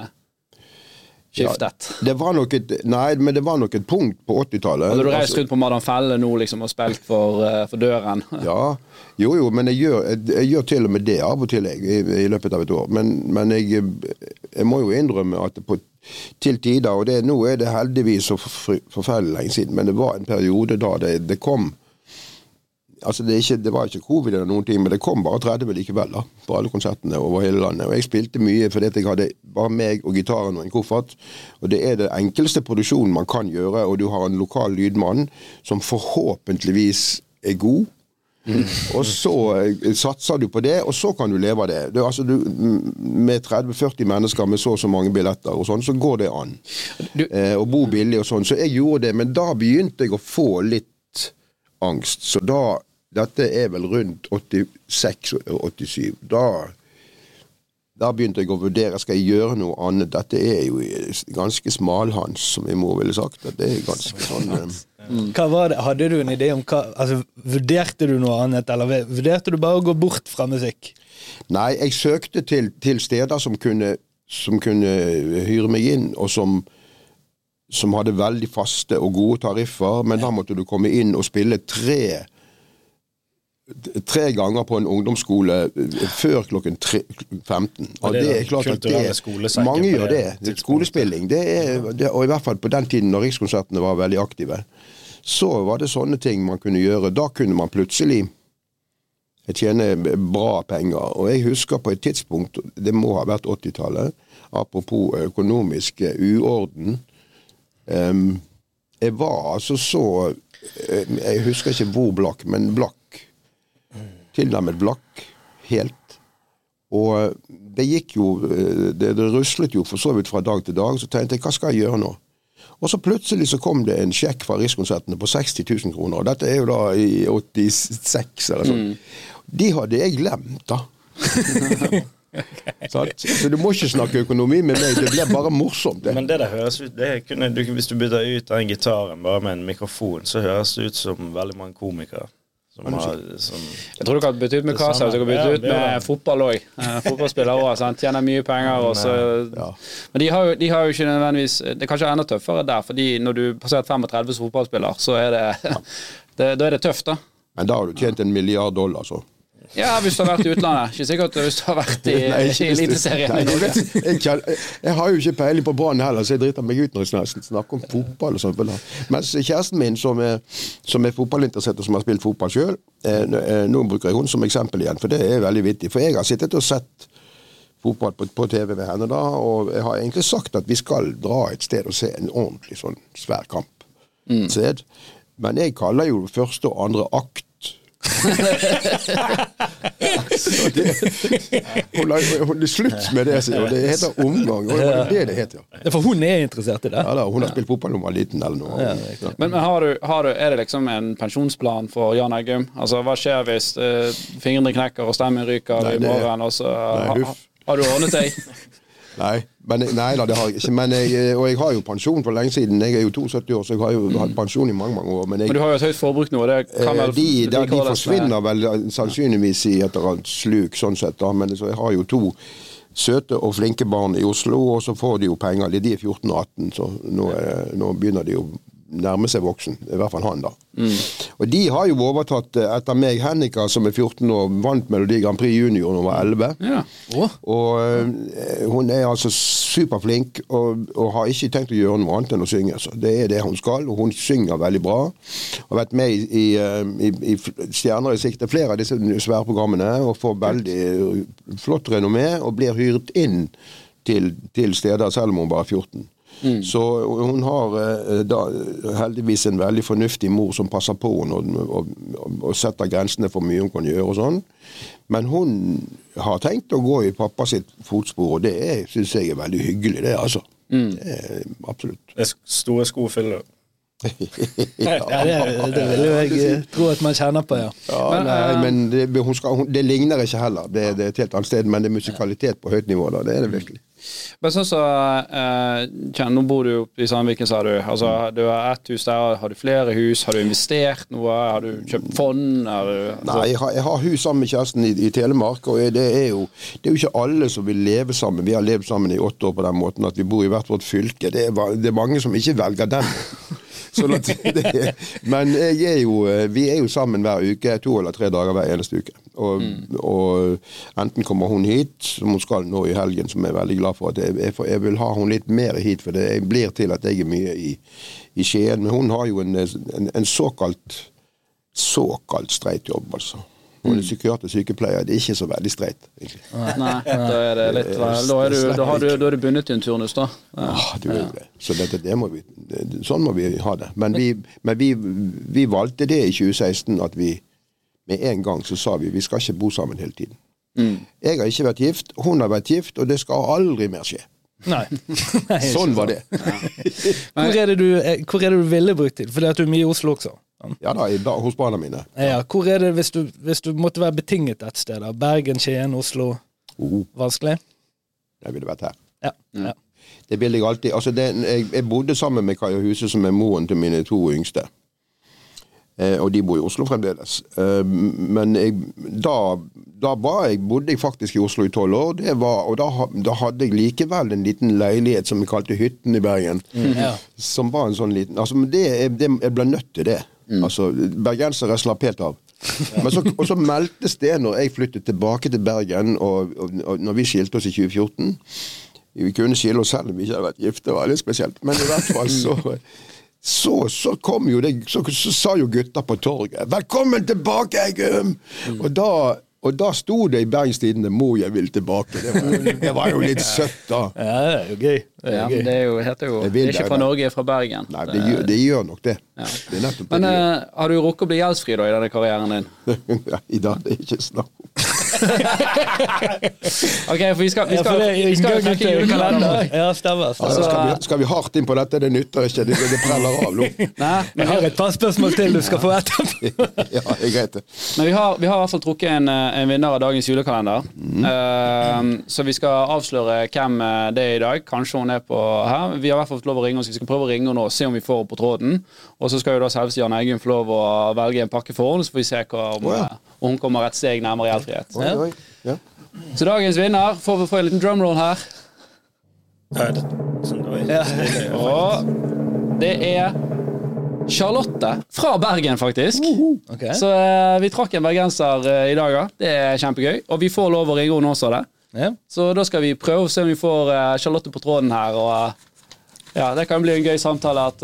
skiftet? Det var nok et, nei, men det var nok et punkt på 80-tallet. Hadde du reist Altså, rundt på Madam Felle nå liksom, og spilt for, eh, for døren? Ja, jo jo, men jeg gjør, jeg, jeg gjør til og med det av og til jeg, i, i løpet av et år. Men, men jeg, jeg må jo innrømme at på, til tider, og det, nå er det heldigvis så for- forferdelig lenge siden, men det var en periode da det, det kom Altså det, ikke, det var ikke covid eller noen ting, men det kom bare 30 likevel da, på alle konsertene over hele landet. Og jeg spilte mye fordi jeg hadde bare meg og gitaren og en koffert. Og det er den enkleste produksjonen man kan gjøre, og du har en lokal lydmann som forhåpentligvis er god. Og så eh, satser du på det, og så kan du leve av det. det er altså du, med 30-40 mennesker med så og så mange billetter og sånn, så går det an. Du- Eh, og bo billig og sånn. Så jeg gjorde det, men da begynte jeg å få litt angst. Så da Dette er vel rundt 86-87. Da da begynte jeg å vurdere skal jeg gjøre noe annet. Dette er jo ganske smalhans, som min mor ville sagt. Det er ganske sånn eh, Hva var det? Hadde du en idé om hva altså, Vurderte du noe annet, eller vurderte du bare å gå bort fra musikk? Nei, jeg søkte til, til steder som kunne, som kunne hyre meg inn, og som, som hadde veldig faste og gode tariffer, men da måtte du komme inn og spille tre Tre ganger på en ungdomsskole eh, før klokken tre, 15. Og det det er klart at det, mange gjør det det. Skolespilling. Det er, det, og i hvert fall på den tiden når Rikskonsertene var veldig aktive, så var det sånne ting man kunne gjøre. Da kunne man plutselig tjene bra penger. Og jeg husker på et tidspunkt, det må ha vært 80-tallet, apropos økonomisk eh, uorden Um, Jeg var altså så eh, Jeg husker ikke hvor blakk, men blakk. Tilnærmet blakk. Helt. Og eh, det gikk jo eh, det, det ruslet jo for så vidt fra dag til dag. Så tenkte jeg hva skal jeg gjøre nå? Og så plutselig så kom det en sjekk fra Rikskonsertene på 60 000 kroner. Og dette er jo da i 86 eller sånn. De hadde jeg glemt, da. Okay. Så du må ikke snakke økonomi med meg. Det ble bare morsomt. Det. Men det der høres ut det kunne, du, Hvis du bytter ut den gitaren bare med en mikrofon, så høres det ut som veldig mange komikere. Som har, som, Jeg tror du kan bytte ut med Casa, du kan bytte Ja, ut med ja. fotball òg. Fotballspillere òg, tjener mye penger. Også. Ja. Men de har, jo, de har jo ikke nødvendigvis Det er kanskje enda tøffere der, fordi når du passerer 35 som fotballspiller, så er det, det Da er det tøft, da. Men da har du tjent en milliard dollar, så. Ja, hvis du har vært i utlandet. Ikke sikkert hvis du har vært i, i Eliteserien. I Norge. jeg, jeg, jeg har jo ikke peiling på Brann heller, så jeg driter meg ut når jeg snak- snakker om fotball. og sånt. Mens kjæresten min, som er, som er fotballinteressert og som har spilt fotball sjøl, eh, eh, nå bruker jeg hun som eksempel igjen, for det er veldig vittig. For jeg har sittet og sett fotball på, på TV med henne da, og jeg har egentlig sagt at vi skal dra et sted og se en ordentlig sånn svær kamp. Sted. Men jeg kaller jo første og andre akt det, hun, har- slutt med det, sier. Det heter omgang. Og det var det det het, ja. Det For hun er interessert i det. ja da, hun har spilt fotball da hun var liten, eller noe. Ja. Men, men har du, har du, er det liksom en pensjonsplan for Jan Eggum? Altså, hva skjer hvis uh, fingrene knekker og stemmen ryker Nei, i det- morgen, og så Nei, ha, har du ordnet deg? Nei, men, nei da, det har jeg ikke. Men jeg, og jeg har jo pensjon for lenge siden. Jeg er jo 72 år, så jeg har jo hatt pensjon i mange mange år. Men jeg, Men du har jo et høyt forbruk nå. Det kan Eh, vel de, de, de med- forsvinner vel eh, sannsynligvis i et eller annet sluk, sånn sett. da, Men så jeg har jo to søte og flinke barn i Oslo, og så får de jo penger. De de er 14 og 18, så nå, nå begynner de å nærme seg voksen. I hvert fall han, da. Og de har jo overtatt eh, etter meg. Hennika, som er 14 år, vant Melodi Grand Prix Junior da hun var 11. Ja. Og eh, hun er altså superflink og, og har ikke tenkt å gjøre noe annet enn å synge. Så det er det hun skal, og hun synger veldig bra. Har vært med i, i, eh, i, i Stjerner i sikte, flere av disse svære programmene, og får veldig flott renommé og blir hyret inn til, til steder selv om hun bare er 14. Så hun har eh, da, heldigvis en veldig fornuftig mor som passer på henne og, og, og, setter grensene for mye hun kan gjøre og sånn. Men hun har tenkt å gå i pappa sitt fotspor, og det syns jeg er veldig hyggelig, det, altså. Det er, absolutt. det er store sko å fylle. Ja, det, det vil jeg tro at man kjenner på, ja. Ja, Men, nei, eh, men det, hun skal, hun, det ligner ikke heller. Det, det er et helt annet sted, men det er musikalitet på høyt nivå. da, Det er det virkelig. Men sånn så, eh, Kjenn, Nå bor du oppe i Sandviken, sa du. Altså, du har ett hus der. Har du flere hus? Har du investert noe? Har du kjøpt fond? Har du, altså, Nei, jeg har, jeg har hus sammen med kjæresten i, i Telemark, og det er, jo, det er jo ikke alle som vil leve sammen. Vi har levd sammen i åtte år på den måten at vi bor i hvert vårt fylke. Det er, det er mange som ikke velger den. Sånn at det, men er jo, vi er jo sammen hver uke, to eller tre dager hver eneste uke. Og, og enten kommer hun hit, som hun skal nå i helgen, som jeg er veldig glad for. at Jeg, jeg, vil ha hun litt mer hit, for det blir til at jeg er mye i, i Skien. Men hun har jo en, en, en såkalt såkalt streit jobb, altså. Hun er psykiater sykepleier. Det er ikke så veldig streit, egentlig. Nei, da er det litt Da er du, da har du, da er du bundet til en turnus, da. Ja. Ah, du er det. Så dette, det må vi, det, sånn må vi ha det. Men, vi, men vi, vi valgte det i 2016, at vi med en gang så sa vi vi skal ikke bo sammen hele tiden. Jeg har ikke vært gift, hun har vært gift, og det skal aldri mer skje. Nei. Nei Sånn var det. Hvor er det du, eh, hvor er det du ville brukt tid? Fordi at du er mye i Oslo også. Ja da, i, da hos barna mine. Ja, hvor er det hvis du, hvis du måtte være betinget et sted? da? Bergen, Skien, Oslo? Oh, Vanskelig? jeg ville vært her. Ja. ja. Det vil jeg alltid. Altså det, jeg, jeg bodde sammen med Kaja Huse, som er moren til mine to yngste. Eh, og de bor i Oslo fremdeles. Eh, men jeg, da, da var jeg, bodde jeg faktisk i Oslo i tolv år, det var, og da, da hadde jeg likevel en liten leilighet som vi kalte Hytten i Bergen. Ja. Som var en sånn liten altså, det, jeg, det, Jeg ble nødt til det. Altså, Bergensere slapp helt av. Men så, og så meldtes det når jeg flyttet tilbake til Bergen, og, og, og når vi skilte oss i 2014 Vi kunne skille oss selv om vi ikke hadde vært gifte, det var litt spesielt. Men i hvert fall så så, så kom jo det så, så sa jo gutta på torget 'Velkommen tilbake, Eggum!' Og da og da sto det i Bergens Tidende 'Mor, jeg vil tilbake'. Det var, jo- det var jo litt søtt, da. ja, det er jo gøy. Det er Ja, det er jo, heter jo Det er ikke fra. Norge, det er fra Bergen. Nei, det gjør, det gjør nok det. Det er Men det. det eh, har du rukket å bli gjeldsfri da i denne karrieren din? Nei i det er ikke snakk om. Ok, for vi skal, vi skal, er vi skal snakke til julekalender. Ja, stemmer. stemmer. Altså, skal, vi, skal vi hardt inn på dette? Det nytter ikke. Det, det preller av nå. Nei, men, Jeg har et par spørsmål til du skal få etterpå. Ja, det er greit, men vi, har, vi har i hvert fall trukket en, eh, en vinner av dagens julekalender. Eh, så vi skal avsløre hvem eh, det er i dag. Kanskje hun er på her. Vi har i hvert fall fått lov å ringe henne, så vi skal prøve å ringe henne og se om vi får henne på tråden. Og så skal jo da selveste Jan Eggum få lov å velge en pakke for henne, så får vi se hva, om, oh, ja. Om hun kommer et steg nærmere gjeldfrihet. Oi, oi. Ja. Så dagens vinner får vi få en liten drumroll her. Ja, det, sånn, oi. Og det er Charlotte fra Bergen, faktisk. Okay. Så eh, vi trakk en bergenser eh, i dag, ja. Det er kjempegøy. Og vi får lov å ringe henne også, det. Ja. Så da skal vi prøve å se om vi får eh, Charlotte på tråden her. Og ja, det kan bli en gøy samtale at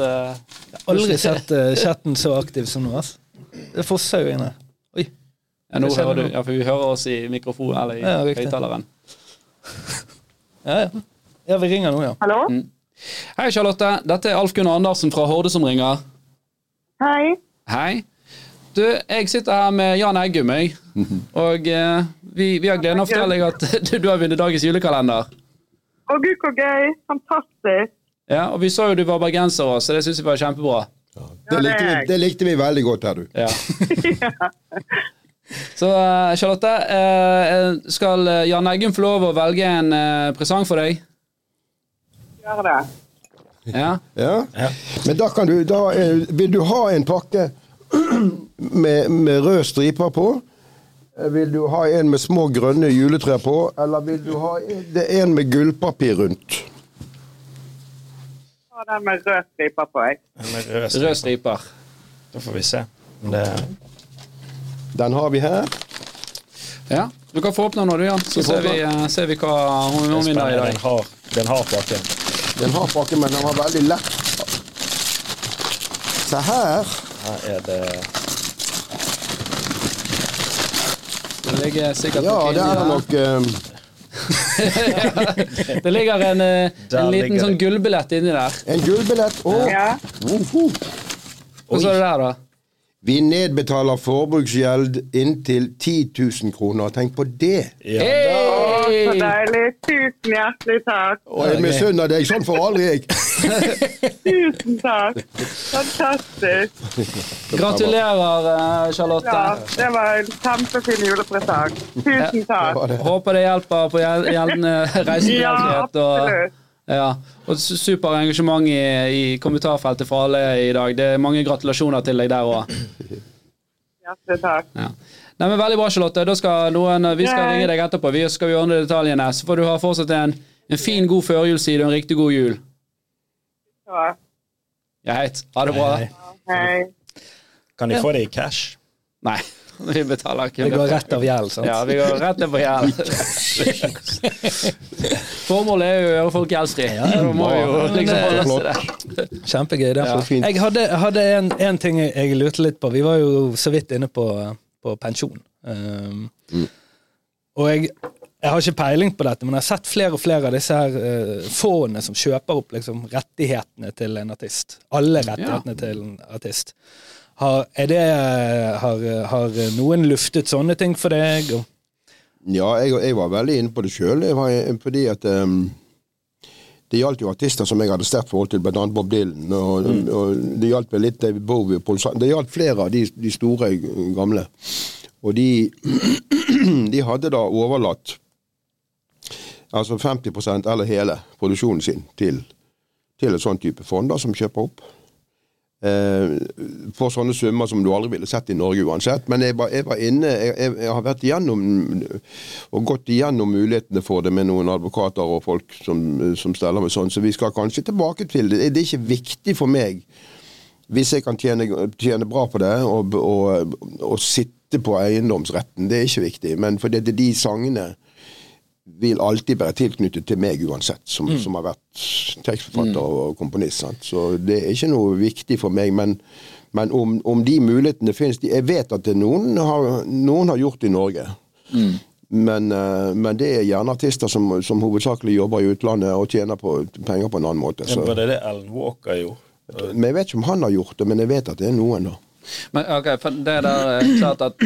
har Aldri sett uh, chatten så aktiv som nå. Altså. Det fosser jo inn her. Ja, nå hører du, ja, for vi hører oss i mikrofonen eller i Ja, høyttaleren. Ja, ja. ja, vi ringer nå, ja. Hallo? Hei, Charlotte. Dette er Alf Gunnar Andersen fra Horde som ringer. Hei. Hei. Du, jeg sitter her med Jan Eggum, jeg. Og eh, vi, vi har gleden av å fortelle deg at du, du har vunnet dagens julekalender. Å gud, så gøy. Fantastisk. Ja, Og vi så jo du var bergenser også, så det syns vi var kjempebra. Det, likte vi, det likte vi veldig godt her, du. Ja. Så eh, Charlotte, eh, skal Jan Eggum få lov å velge en eh, presang for deg? Gjør det. Ja. Ja. Men da kan du da, eh, Vil du ha en pakke med, med røde striper på? Eh, Vil du ha en med små grønne juletrær på, eller vil du ha en, det en med gullpapir rundt? Ta den med røde striper på, jeg. Røde striper. Da får vi se. om Det, Den har vi her. Ja. Du kan få åpne nå, du, Jan. Så ser vi, eh, ser vi hva hun, er vinner i dag. Den har, den har pakken. Den har pakke, men den var veldig lett. Se her. Her er det Det ligger sikkert Ja, noe det er der. nok eh, Det ligger en, eh, en liten sånn gullbillett inni der. en gullbillett. og Ja. woho. Hva er det der, da? Vi nedbetaler forbruksgjeld inntil 10 000 kroner. Tenk på det! Ja, Hey! Så deilig. Tusen hjertelig takk. Og jeg misunner deg. Sånn får aldri jeg. Tusen takk. Fantastisk. Gratulerer, eh, Charlotte. Ja, det var en kjempefin julepresang. Tusen takk. Håper det hjelper på gjeldende gjeldende Ja, absolutt. Ja, og su- super engasjement i, i kommentarfeltet fra alle i dag. Det er mange gratulasjoner til deg der òg. Hjertelig takk. Ja. Nei, men Veldig bra, Charlotte. Da skal noen, vi skal ringe deg etterpå. Vi skal vi ordne detaljene. Så får du ha fortsatt en, en fin, god førjulstid og en riktig god jul. Ja. Greit. Ha det bra. Hei. Hei. Kan de få det i cash? Nei, vi betaler ikke. Vi går rett av gjeld, sant? Ja, vi går rett ned på gjeld. Formålet er jo å gjøre folk gjeldsfrie. Da må vi jo liksom holde oss til det. Kjempegøy. Det. Ja. fint. Jeg hadde, hadde en, en ting jeg, lurte litt på. Vi var jo så vidt inne på, på pensjon. Um, Og jeg, jeg har ikke peiling på dette, men jeg har sett flere og flere av disse her uh, fondene som kjøper opp liksom, rettighetene til en artist. Alle rettighetene til en artist. Har, det, har, har noen luftet sånne ting for deg? Ja, jeg, jeg var veldig inne på det sjøl, fordi at um, det gjaldt jo artister som jeg hadde sterkt forhold til, bl.a. Bob Dylan. Og, og det gjaldt vel litt David Bowie og Paul Sand. Det gjaldt flere av de, de store gamle. Og de, de hadde da overlatt altså 50 eller hele produksjonen sin til, til et sånn type fond da, som kjøper opp. Eh, for sånne summer som du aldri ville sett i Norge uansett. Men jeg var, jeg var inne jeg, jeg, har vært igjennom og gått igjennom mulighetene for det med noen advokater og folk som, som steller med sånn, så vi skal kanskje tilbake til det. Det er ikke viktig for meg hvis jeg kan tjene, tjene bra på det og, og, og sitte på eiendomsretten. Det er ikke viktig. Men fordi det er de sangene vil alltid være tilknyttet til meg uansett, som, som har vært tekstforfatter og komponist. Sant? Så det er ikke noe viktig for meg. Men, men om, om de mulighetene finnes de, Jeg vet at det noen har, noen har gjort det i Norge. Men, eh, men det er gjerne artister som, som hovedsakelig jobber i utlandet og tjener på, penger på en annen måte. Så. Var det det Alan Walker gjorde? Men Jeg vet ikke om han har gjort det, men jeg vet at det er noen. da. Men ok, for det der er klart at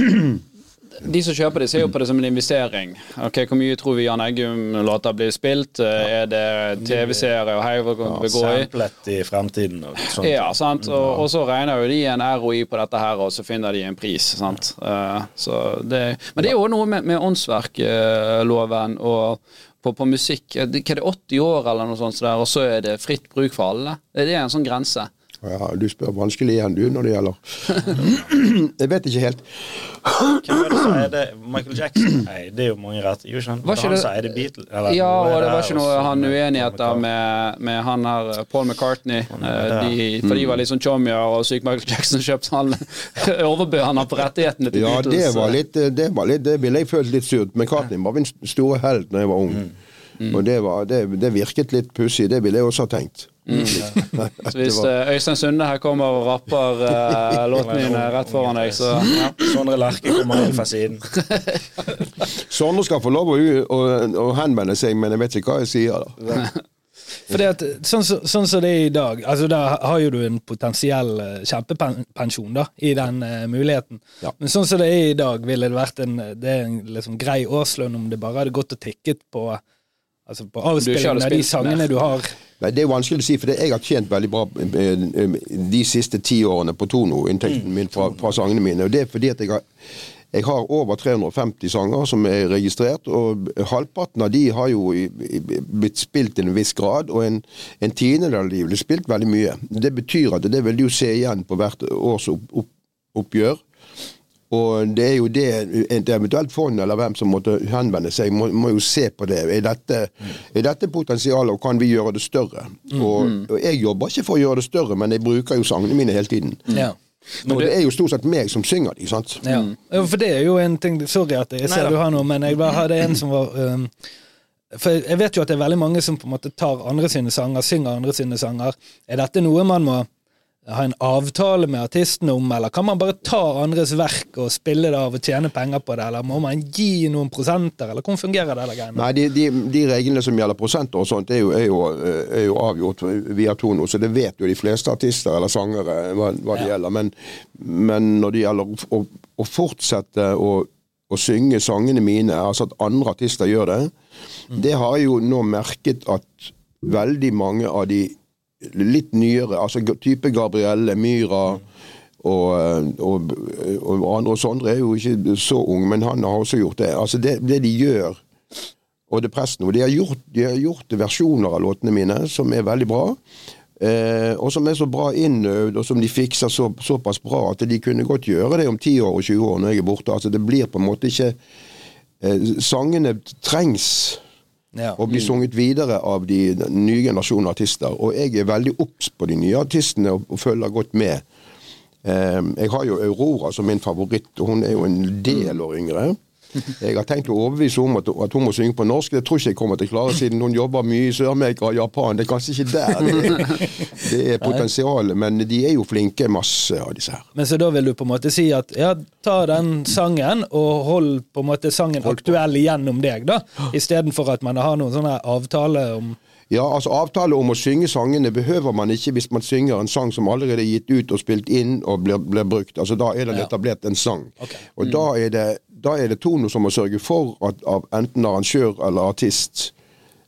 de som kjøper det, ser jo på det som en investering. Ok, Hvor mye tror vi Jan Eggum-låter blir spilt? Er det TV-serie og hei, hva kan vi gå i? Samplet i fremtiden og sånt. Ja, sant? Og, og så regner jo de en ROI på dette her, og så finner de en pris. sant? Uh, så det, men det er jo noe med, med åndsverkloven og på, på musikk eh, Hva er det, 80 år eller noe sånt, så der, og så er det fritt bruk for alle? Det er en sånn grense. Ja, Du spør vanskelig igjen, du, når det gjelder Jeg vet ikke helt. Hvem er det som eide Michael Jackson? Nei, det er jo mange rett. Jo, ikke han, Var ikke han det- som Beatles? eller Ja, og det var ikke noe han uenigheter med, med han her eh, Paul McCartney. Eh, De, for de var litt sånn chommier, og så gikk Michael Jackson og kjøpte han overbød han på rettighetene til Ja, Beatles. det var litt Det, var litt, det ville jeg følt litt surt. McCartney var min store helt da jeg var ung. Og det, var, det, det virket litt pussig. Det ville jeg også ha tenkt. Så hvis uh, Øystein Sunde her kommer og rapper uh, låtene dine rett foran deg, så ja. Sondre Lerche kommer inn fra siden. Sondre skal få lov å, å, å henvende seg, men jeg vet ikke hva jeg sier. da. Fordi at, sånn som sånn som det er i dag, altså da har jo du en potensiell eh, kjempepensjon da, i den uh, muligheten. Ja. Men sånn som det er i dag, ville det vært en, det er en liksom grei årslønn om det bare hadde gått og tikket på, altså på avspillingen av de sangene du har. Nei, Det er vanskelig å si, for jeg har tjent veldig bra eh, eh, de siste ti årene på Tono, inntekten min fra, fra sangene mine. Og det er fordi at jeg har, jeg har over 350 sanger som er registrert, og halvparten av de har jo blitt spilt i en viss grad, og en, en tiendedel av de blir spilt veldig mye. Det betyr at det vil du se igjen på hvert års opp, opp, oppgjør. Og det er jo det et eventuelt fond eller hvem som måtte henvende seg, må, må jo se på det. Er dette, er dette potensialet, og kan vi gjøre det større? Og, og jeg jobber ikke for å gjøre det større, men jeg bruker jo sangene mine hele tiden. Ja. og det er jo stort sett meg som synger de, sant? Ja. Ja, For det er jo en ting Sorry at jeg ser Neida. du har noe, men jeg bare hadde en som var um, For jeg vet jo at det er veldig mange som på en måte tar andre sine sanger, synger andre sine sanger. Er dette noe man må ha en avtale med artisten om, eller kan man bare ta andres verk og spille det av og tjene penger på det, eller må man gi noen prosenter, eller hvordan fungerer det? greiene? Nei, de, de, de reglene som gjelder prosenter og sånt, er jo, er jo, er jo avgjort via Tono, så det vet jo de fleste artister eller sangere hva, hva det gjelder. Men, men når det gjelder å, å fortsette å, å synge sangene mine, altså at andre artister gjør det, det har jeg jo nå merket at veldig mange av de litt nyere, altså type Gabrielle, Myra og, eh, og, og andre, og Sondre er jo ikke så ung, men han har også gjort det. Altså det, det de gjør, og det presten, og de har gjort, de har gjort versjoner av låtene mine som er veldig bra. Eh, og som er så bra innøvd, og som de fikser så, såpass bra at de kunne godt gjøre det om 10 år og 20 år når jeg er borte. Altså Det blir på en måte ikke eh, Sangene trengs Ja. Og blir sunget videre av de nye generasjonen artister. Og jeg er veldig obs på de nye artistene og, og følger godt med. Um, jeg har jo Aurora som min favoritt, og hun er jo en del år yngre. Jeg har tenkt å overbevise henne om at, at hun må synge på norsk. Det tror ikke jeg kommer til å klare, siden hun jobber mye i Sør-Amerika og Japan. Det er kanskje ikke der det det er potensialet, men de er jo flinke, masse av disse her. Men så da vil du på en måte si at ja, ta den sangen og hold på en måte sangen aktuell gjennom deg, da, istedenfor at man har noen sånne avtale om Ja, altså Avtale om å synge sangene behøver man ikke hvis man synger en sang som allerede er gitt ut og spilt inn og blir, blir brukt. Altså Da er det Ja. etablert en sang. Okay. Og da er det, da er det Tono som må sørge for at av enten arrangør eller artist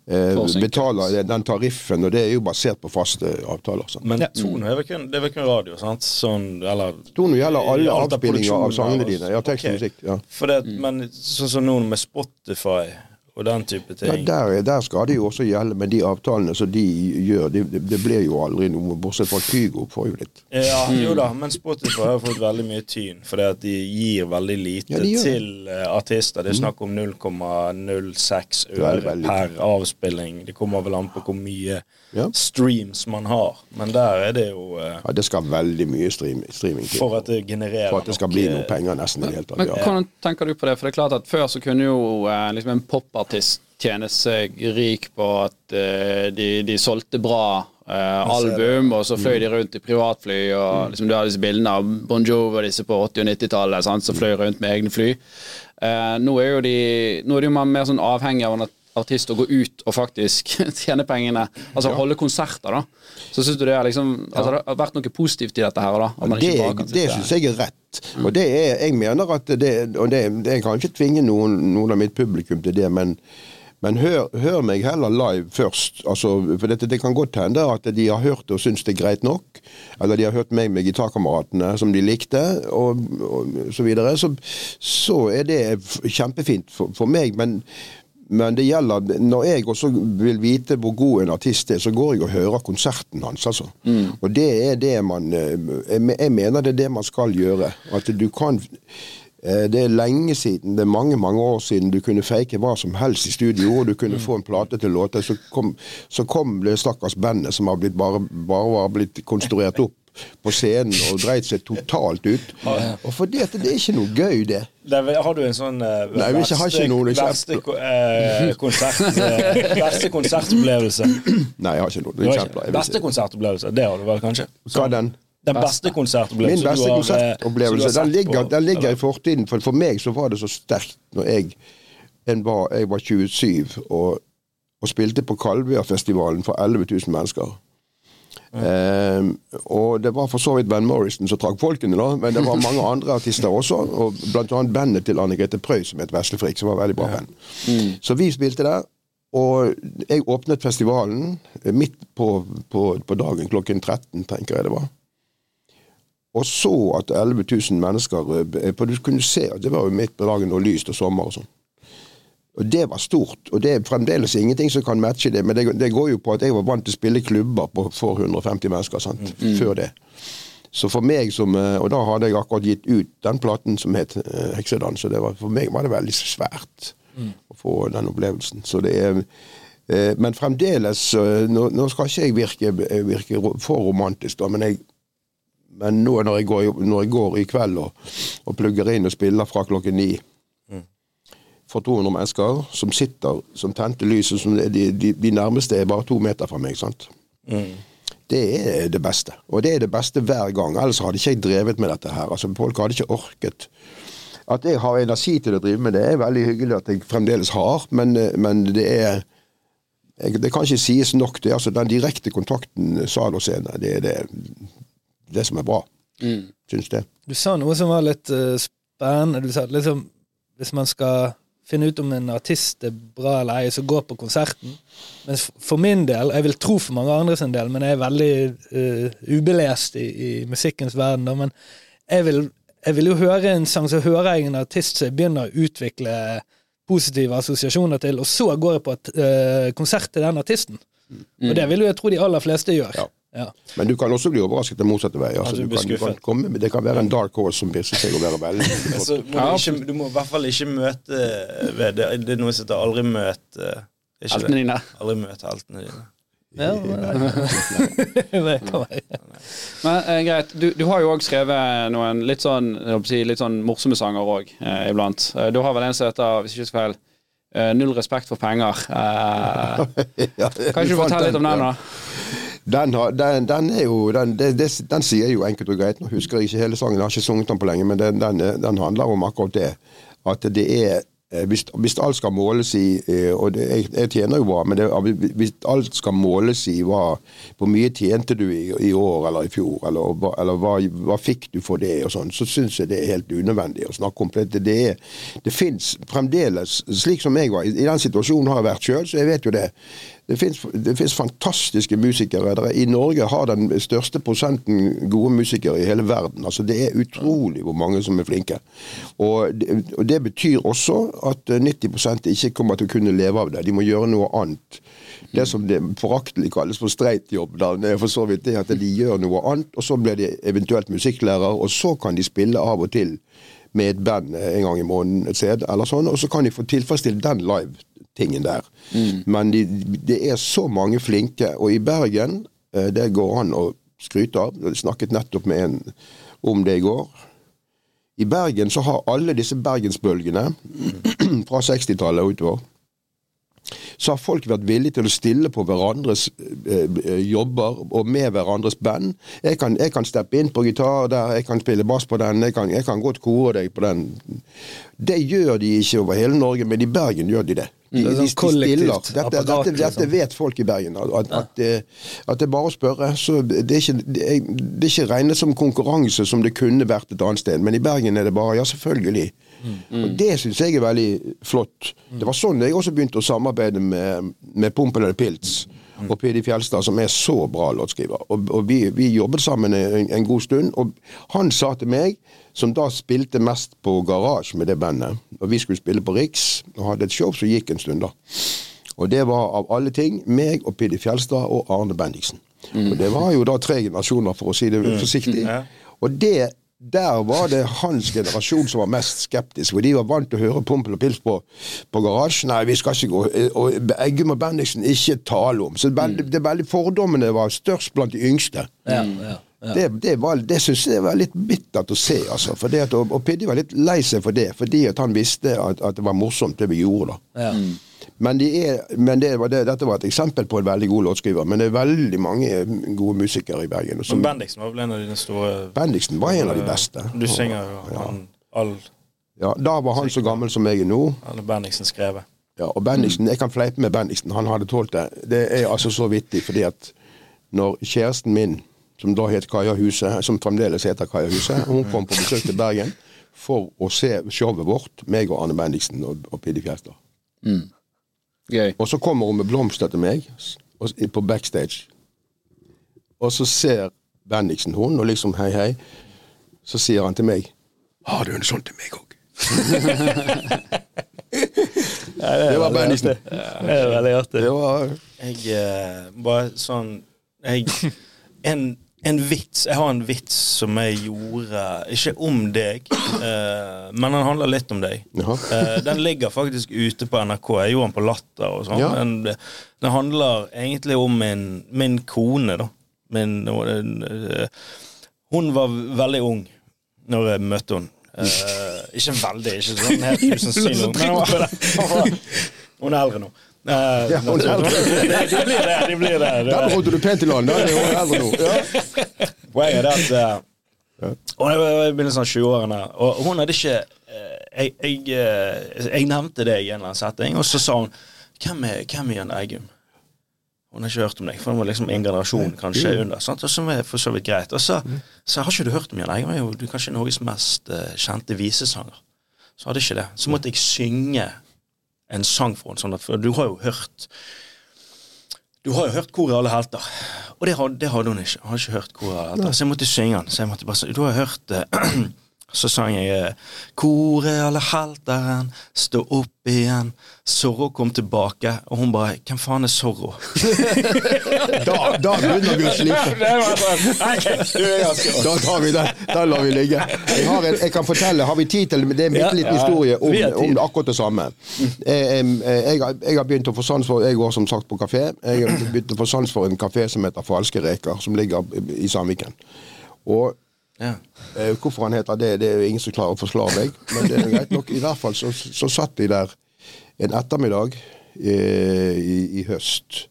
eh, betaler den tariffen, og det er jo basert på faste avtaler. Sant? Men Tono er vel kun, det er vel kun radio, sant? Sånn, eller Tono gjelder alle avspillinger av sangene dine. Ja, tekst og okay. musikk. Ja. For det, Men sånn som nå med Spotify og den type Ja, ting. der, der skal det jo også gjelde med de avtalene som de gjør. Det, det, blir jo aldri noe, bortsett fra Kygo får jo litt. Ja, jo da, men Spotify har fått veldig mye tyn, fordi at de gir veldig lite Ja, de til eh, artister. Det er snakk om 0,06 øre veldig per avspilling. Det kommer vel an på hvor mye Ja. streams man har, men der er det jo uh, Ja, Det skal veldig mye stream, streaming til. For at det genererer For at det skal nok, bli noen penger nesten i det hele tatt. Men Ja. hvordan tenker du på det? For det er klart at Før så kunne jo eh, liksom en popartist tjene seg rik på at uh, de, de solgte bra uh, album, og så fløy de rundt i privatfly. og liksom Du har disse bildene av Bon Jovi og disse på 80- og 90-tallet sant, som fløy rundt med egne fly. Uh, nå er jo de Nå er de mer sånn avhengig av en artist å gå ut og faktisk tjene pengene. Altså holde konserter, da. Så syns du det liksom Altså det har vært noe positivt i dette her, da? Man Det, det syns jeg er rett. Og det er, jeg mener at det, og det, Jeg kan ikke tvinge noen, noen av mitt publikum til det, men, men hør, hør meg heller live først. Altså, for dette, Det kan godt hende at de har hørt og syns det er greit nok. Eller de har hørt meg med gitarkameratene som de likte, og, og så videre. Så, så er det kjempefint for, for meg. men men det gjelder, når jeg også vil vite hvor god en artist er, så går jeg og hører konserten hans. altså. Og det er det man eh, Jeg mener det er det man skal gjøre. At du kan eh, Det er lenge siden, det er mange mange år siden du kunne fake hva som helst i studio, og du kunne få en plate til låter. Så kom, så kom det stakkars bandet som har blitt bare, bare var blitt konstruert opp på scenen og dreit seg totalt ut. Og for det, at det er ikke noe gøy, det. Der har du en sånn uh, Nei, vi har ikke noen verste, uh, konsert, uh, verste konsertopplevelse. Nei, jeg har ikke noe har eksempler. ikke- Beste konsertopplevelse, det har du vel kanskje? Hva er den? Den beste Min konsertopplevelsen beste du har, eh, konsertopplevelse den ligger, den ligger i fortiden. For, for meg så var det så sterkt når jeg, en var, jeg var 27 og, og spilte på Kalvøyafestivalen for 11 000 mennesker. Ehm, og det var for så vidt Van Morrison som trakk folkene, da, men det var mange andre artister også. Og blant annet bandet til Anne Grete Preus som het Veslefrik, som var veldig bra band. Så vi spilte der. Og jeg åpnet festivalen eh, midt på, på, på dagen klokken 13, tenker jeg det var. Og så at 11 000 mennesker eh, på, Du kunne se at det var jo midt på dagen og lyst og sommer og sånn. Og det var stort. Og det er fremdeles ingenting som kan matche det, men det, det går jo på at jeg var vant til å spille klubber på, for 150 mennesker sant? før det. Så for meg som eh, Og da hadde jeg akkurat gitt ut den platen som het eh, Heksedans, så det var, for meg var det veldig svært å få den opplevelsen. Så det er eh, Men fremdeles nå, nå skal ikke jeg virke, virke for romantisk, da, men jeg men nå når jeg går, når jeg går i kveld og, og plugger inn og spiller fra klokken ni for 200 mennesker som sitter som tente lys, som de, de, de nærmeste er bare to meter fra meg. sant? Det er det beste. Og det er det beste hver gang. Ellers hadde ikke jeg drevet med dette her. Altså, Folk hadde ikke orket. At jeg har energi til å drive med det, er veldig hyggelig at jeg fremdeles har, men, men det er jeg, Det kan ikke sies nok. det er altså Den direkte kontakten sal og scene, det er det, det som er bra. Syns det. Du sa noe som var litt uh, spennende. Du sa liksom hvis man skal finne ut om en artist er bra eller ei, så gå på konserten. Men for min del, jeg vil tro for mange andres en del, men jeg er veldig uh, ubelest i, i musikkens verden, da, men jeg vil, jeg vil jo høre en sang, så hører jeg en artist som jeg begynner å utvikle positive assosiasjoner til, og så går jeg på et uh, konsert til den artisten. Og det vil jo jeg tro de aller fleste gjør. Ja. Ja. Men du kan også bli overrasket den motsatte vei. Altså, Ja, du du kan, du kan komme, det kan være en dark horse som viser seg å være veldig Så du, ikke, du må i hvert fall ikke møte ved det, det er noe som heter aldri møte ikke Heltene dine. Aldri møte heltene dine. Ja, det kan være. Men eh, greit, du, du har jo òg skrevet noen litt sånn, jeg håper å si, litt sånn morsomme sanger òg, eh, iblant. Eh, du har vel en som heter, hvis ikke husker feil, eh, Null respekt for penger. Eh, Ja, kan ikke du fortelle litt om den, da? Den, har, den, den er jo den, det, det, den sier jo enkelt og greit. Nå husker jeg ikke hele sangen, jeg har ikke sunget den på lenge, men den, er- handler om akkurat det. At det er eh, hvis, hvis alt skal måles i eh, Og det, jeg, jeg tjener jo bra, men hvis alt skal måles i hva, hvor mye tjente du i, i år eller i fjor, eller, hva- eller hva, hva fikk du for det, og sånn, så syns jeg det er helt unødvendig å snakke om. Det, det, det fins fremdeles, slik som jeg var, i, i den situasjonen har jeg vært sjøl, så jeg vet jo det. Det fins, fantastiske musikere. Der I Norge har den største prosenten gode musikere i hele verden. Altså Det er utrolig hvor mange som er flinke. Og det, og det betyr også at eh, 90% ikke kommer til å kunne leve av det. De må gjøre noe annet. Det som det foraktelig kalles for streitjobb, det er for så vidt det at de gjør noe annet, og så blir de eventuelt musikklærer, og så kan de spille av og til med et band eh, en gang i måneden et sted, eller sånn, og så kan de få tilfredsstilt den live-tingen der. Men de, det er så mange flinke, og i Bergen, eh, det går an å skryte av, jeg snakket nettopp med en om det i går. I Bergen så har alle disse bergensbølgene fra 60-tallet og utover så har folk vært villige til å stille på hverandres eh, eh, jobber og med hverandres band. Jeg kan, jeg kan steppe inn på gitar der, jeg kan spille bass på den, jeg kan, jeg kan godt kore deg på den. Det gjør de ikke over hele Norge, men i Bergen gjør de det. De, Det er sånn de kollektivt stiller. Dette, apparat, dette, dette liksom. vet folk i Bergen. At, at, eh, at det er bare å spørre. Så det er, ikke, det, er, det er ikke regnet som konkurranse som det kunne vært et annet sted. Men i Bergen er det bare ja, selvfølgelig. Og Det syns jeg er veldig flott. Det var sånn jeg også begynte å samarbeide med, med Pompel eller Pilz og Pidi Fjelstad, som er så bra låtskriver. Og, og vi, vi jobbet sammen en, en god stund, og han sa til meg, som da spilte mest på garasje med det bandet, og vi skulle spille på Riks og hadde et show som gikk en stund da. Og det var av alle ting meg og Pidi Fjelstad og Arne Bendiksen. Og det var jo da tre generasjoner, for å si det forsiktig. Ja. Og det, der var det hans generasjon som var mest skeptisk. For de var vant til å høre Pompel og Pils på, på garasjen. Nei, vi skal ikke gå Og Eggum og Bendiksen ikke tale om. Så det, veldig- det veldig fordommene var størst blant de yngste. Ja, ja, ja. Det, det, var- det syns jeg var litt bittert å se, altså. For det at, og, og Piddi var litt lei seg for det, fordi at han visste at, at det var morsomt, det vi gjorde, da. Ja. Men, de er, men det var det, dette var et eksempel på en veldig god låtskriver. Men det er veldig mange gode musikere i Bergen. Som Bendiksen var vel en av dine store Bendiksen var en av de beste. Du synger jo han, all, Ja, Da var han så gammel som jeg er nå. alle Bendiksen skrevet. Ja, og Bendiksen, Jeg kan fleipe med Bendiksen, han hadde tålt det. Det er altså så vittig, fordi at når kjæresten min, som da het Kaja Huse, som fremdeles heter Kaja Huse, hun kom på besøk til Bergen for å se showet vårt, meg og Arne Bendiksen og, og Piddi Fjelstad. Gøy. Og så kommer hun med blomster til meg og, på backstage. Og så ser Bendiksen hun, og liksom hei, hei. Så sier han til meg Har du en sånn til meg òg? det var Bendiksen. Det er veldig artig. Det var Jeg uh, bare sånn jeg, en, en vits Jeg har en vits som jeg gjorde Ikke om deg, eh, men den handler litt om deg. Eh, den ligger faktisk ute på NRK. Jeg gjorde den på Latter og sånn. Ja. Den, den handler egentlig om min, min kone, da. Min, hun var veldig ung når jeg møtte henne. Eh, ikke veldig, ikke sånn helt usannsynlig hun er eldre nå. Eh, Ja, hun er eldre. de blir det. de blir det, det. Der holdt du pent i land. Da er det eldre nå. Ja. Poenget er at Hun er i begynnelsen av 20-årene, og hun hadde ikke eh, jeg, jeg, eh, jeg nevnte det i en eller annen setting, og så sa hun Hvem er, hvem er Jan Eggum? Hun har ikke hørt om deg, for hun var liksom en generasjon kanskje under. Sant? Og som er for så vidt greit. Og så, så har ikke du hørt om Jan Eggum? Du er kanskje Norges mest eh, kjente visesanger. så hadde ikke det. Så måtte jeg synge en sang for henne. Sånn at, for du har jo hørt Du har jo hørt Kor i alle helter, og det hadde, det hadde hun ikke. Hun hadde ikke hørt Kor i alle helter, Så jeg måtte synge den. Så jeg måtte bare Du har hørt det. Så sang jeg 'Kore Kor i alle helteren, stå opp igjen. Zorro kom tilbake, og hun bare Hvem faen er Zorro? Da, da begynner vi å slite. Da tar vi den. Da lar vi ligge. Jeg, har en, jeg kan fortelle, har vi tid til det? Er en bitte liten historie om, om akkurat det samme. Jeg, jeg, jeg, har- jeg har begynt å få sans for Jeg går som sagt på kafé. Jeg har begynt å få sans for en kafé som heter Falske reker, som ligger i Sandviken. Og Ja. Eh, hvorfor han heter det, det er jo ingen som klarer å forklare meg. Men det er greit nok. I hvert fall så, så satt de der en ettermiddag eh, i, i høst.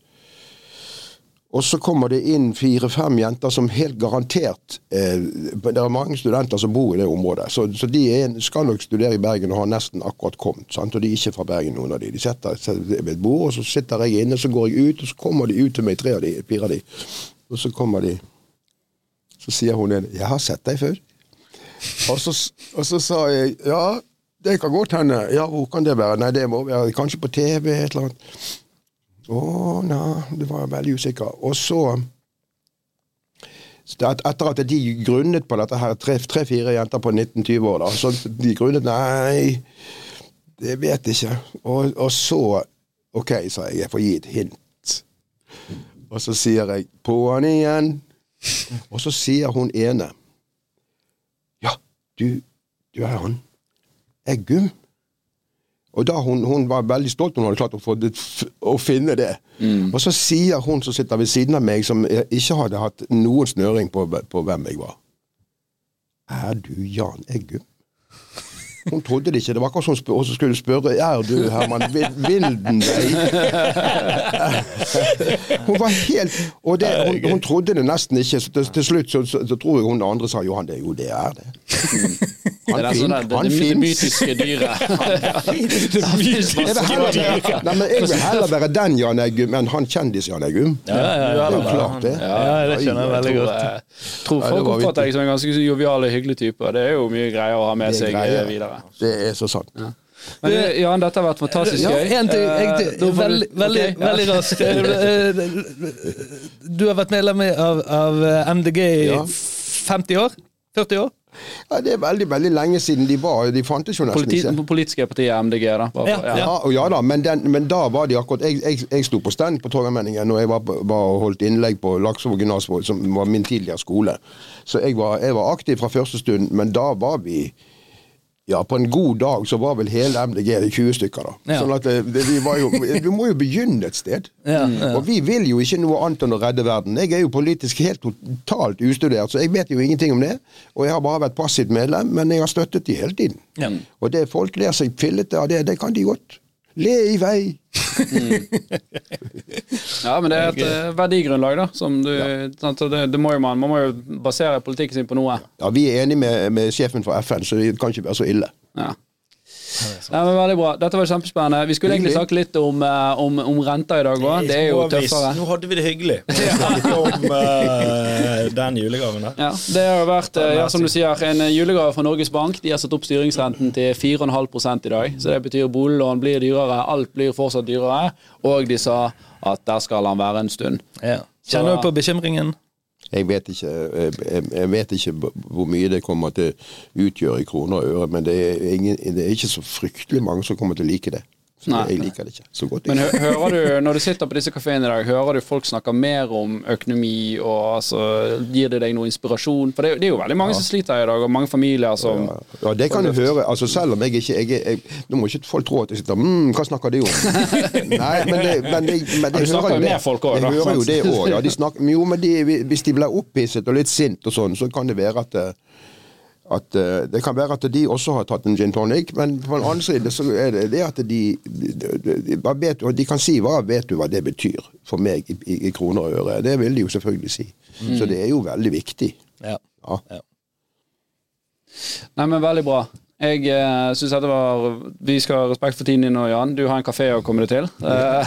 Og så kommer det inn fire-fem jenter som helt garantert eh, Det er mange studenter som bor i det området, så, så de er, skal nok studere i Bergen og har nesten akkurat kommet. Sant? Og de er ikke fra Bergen, noen av de. De setter seg ved et bord, og så sitter jeg inne, så går jeg ut, og så kommer de ut til meg, tre av de, fire av de. Og så kommer de Så sier hun en 'Jeg har sett deg før'. Og så, og så sa jeg 'Ja, det kan godt hende'. 'Ja, hvor kan det være?' 'Nei, det må være kanskje på TV', et eller annet. Å, nei, det var veldig usikker. Og så Etter at de grunnet på dette her, tre-fire jenter på 19-20 år, da, så de grunnet Nei, det vet jeg ikke. Og, og så Ok, sa jeg, jeg får gi et hint. Og så sier jeg 'på'n igjen'. Og så sier hun ene Ja, du, du er han. Eggum. Og da hun, hun var veldig stolt hun hadde klart å, få det, å finne det. Og så sier hun som sitter ved siden av meg, som ikke hadde hatt noen snøring på, på hvem jeg var Er du Jan Eggum? Hun trodde det ikke. Det var akkurat som hun skulle spørre Er du Herman Vilden. Hun var helt Og det, hun, hun trodde det nesten ikke. Så til, til slutt så, så, så tror jeg hun andre sa Johan, det er jo det er det. Det er Han, sånn fin, der, det, han det, det mytiske dyret. Vil heller være, nei, men jeg vil heller være den Jan Eggum enn han kjendis-Jan Eggum. Ja, ja, Det er jo klart, det. Ja, det skjønner jeg veldig godt. Jeg tror folk var oppfatter deg som en ganske jovial og hyggelig type. Det er jo mye greier å ha med seg eh, videre. Det er så sant. Men det, Jan, dette har vært fantastisk Ja, gøy. en ting, Eh, jeg, da veldig, veldig, okay, ja. veldig raskt. Eh, Du har vært medlem av, av MDG i Ja. 50 år? 40 år? Ja, det er veldig veldig lenge siden de var De fantes jo nesten Politi ikke. politiske partiet MDG, da. Bare, Ja, ja. Ja, ja da, men, den, men da var de akkurat Jeg, jeg, jeg sto på stand på Torgallmenningen og jeg var, var holdt innlegg på Laksevåg gymnasvåg, som var min tidligere skole. Så jeg var, jeg var aktiv fra første stund, men da var vi ja, på en god dag så var vel hele MDG 20 stykker, da. Ja. Sånn at det, det, vi, var jo, vi må jo begynne et sted. Ja, ja. Og vi vil jo ikke noe annet enn å redde verden. Jeg er jo politisk helt totalt ustudert, så jeg vet jo ingenting om det. Og jeg har bare vært passivt medlem, men jeg har støttet de hele tiden. Ja. Og det folk ler seg fillete av det, det kan de godt. Le i vei. Ja, men det er et eh, verdigrunnlag, da. Som du, sant, og det, det må jo man, man må jo basere politikken sin på noe. Ja, vi er enige med, med sjefen for FN, så det kan ikke være så ille. Ja. Nei, men Veldig bra. Dette var kjempespennende. Vi skulle egentlig snakke litt om, eh, om, om renter i dag òg. Det er jo tøffere. Nå hadde vi det hyggelig. Vi om uh, den julegaven der. Ja, det har vært, eh, ja, som du sier, en julegave fra Norges Bank. De har satt opp styringsrenten til 4,5 i dag. Så det betyr boliglån blir dyrere, alt blir fortsatt dyrere. Og de sa at der skal han være en stund. Ja. Kjenner du på bekymringen? Jeg vet ikke, jeg, jeg- jeg vet ikke hvor mye det kommer til å utgjøre i kroner og øre, men det er, ingen, det er ikke så fryktelig mange som kommer til å like det. Så Nei. jeg liker det ikke så godt. Men hører du, når du sitter på disse kafeene i dag, hører du folk snakke mer om økonomi, og altså, gir det deg noe inspirasjon? For det, det er jo veldig mange som sliter i dag, og mange familier som Ja, det kan du høre. altså Selv om jeg ikke jeg, jeg, Nå må ikke folk tro at jeg sitter mm, Hva snakker de om? Nei, men det, men det, men det snakker hører jo det. folk også, Jeg hører jo det òg. Ja, de snakker, jo, men de, hvis de blir opphisset og litt sint og sånn, så kan det være at eh, at uh, Det kan være at de også har tatt en gin tonic, men på den annen side så er det det at de de, de, vet, og de kan si hva vet du hva det betyr for meg i, i, i kroner og øre. Det vil de jo selvfølgelig si. Mm. Så det er jo veldig viktig. Ja. Ja. Nei, men veldig bra. Jeg uh, syns dette var Vi skal ha respekt for tiden din og Jan. Du har en kafé å komme deg til. Uh,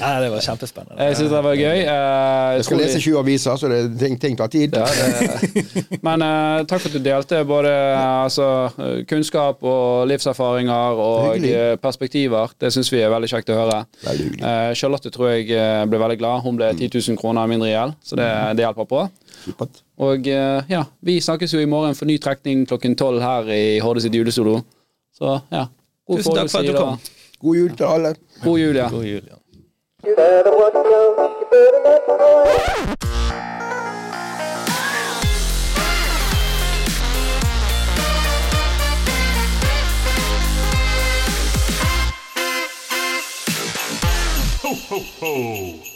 Nei, det var kjempespennende. jeg syns det var gøy. Uh, Jeg skal lese 20 aviser, så det, ting, ting tar tid. Ja, det, men uh, takk for at du delte både eh, altså, eh, kunnskap og livserfaringer og Hyggelig. eh, perspektiver. Det syns vi er veldig kjekt å høre. Eh, Charlotte tror jeg eh, ble veldig glad. Hun ble 10 000 kroner mindre i gjeld, så det, det hjelper på. Supert. Og eh, ja, vi snakkes jo i morgen for ny trekning klokken tolv her i Horde sitt julesolo. Så ja. God Tusen takk for at du kom. God jul til alle. God jul, ja. God jul, go. ho, ho, ho.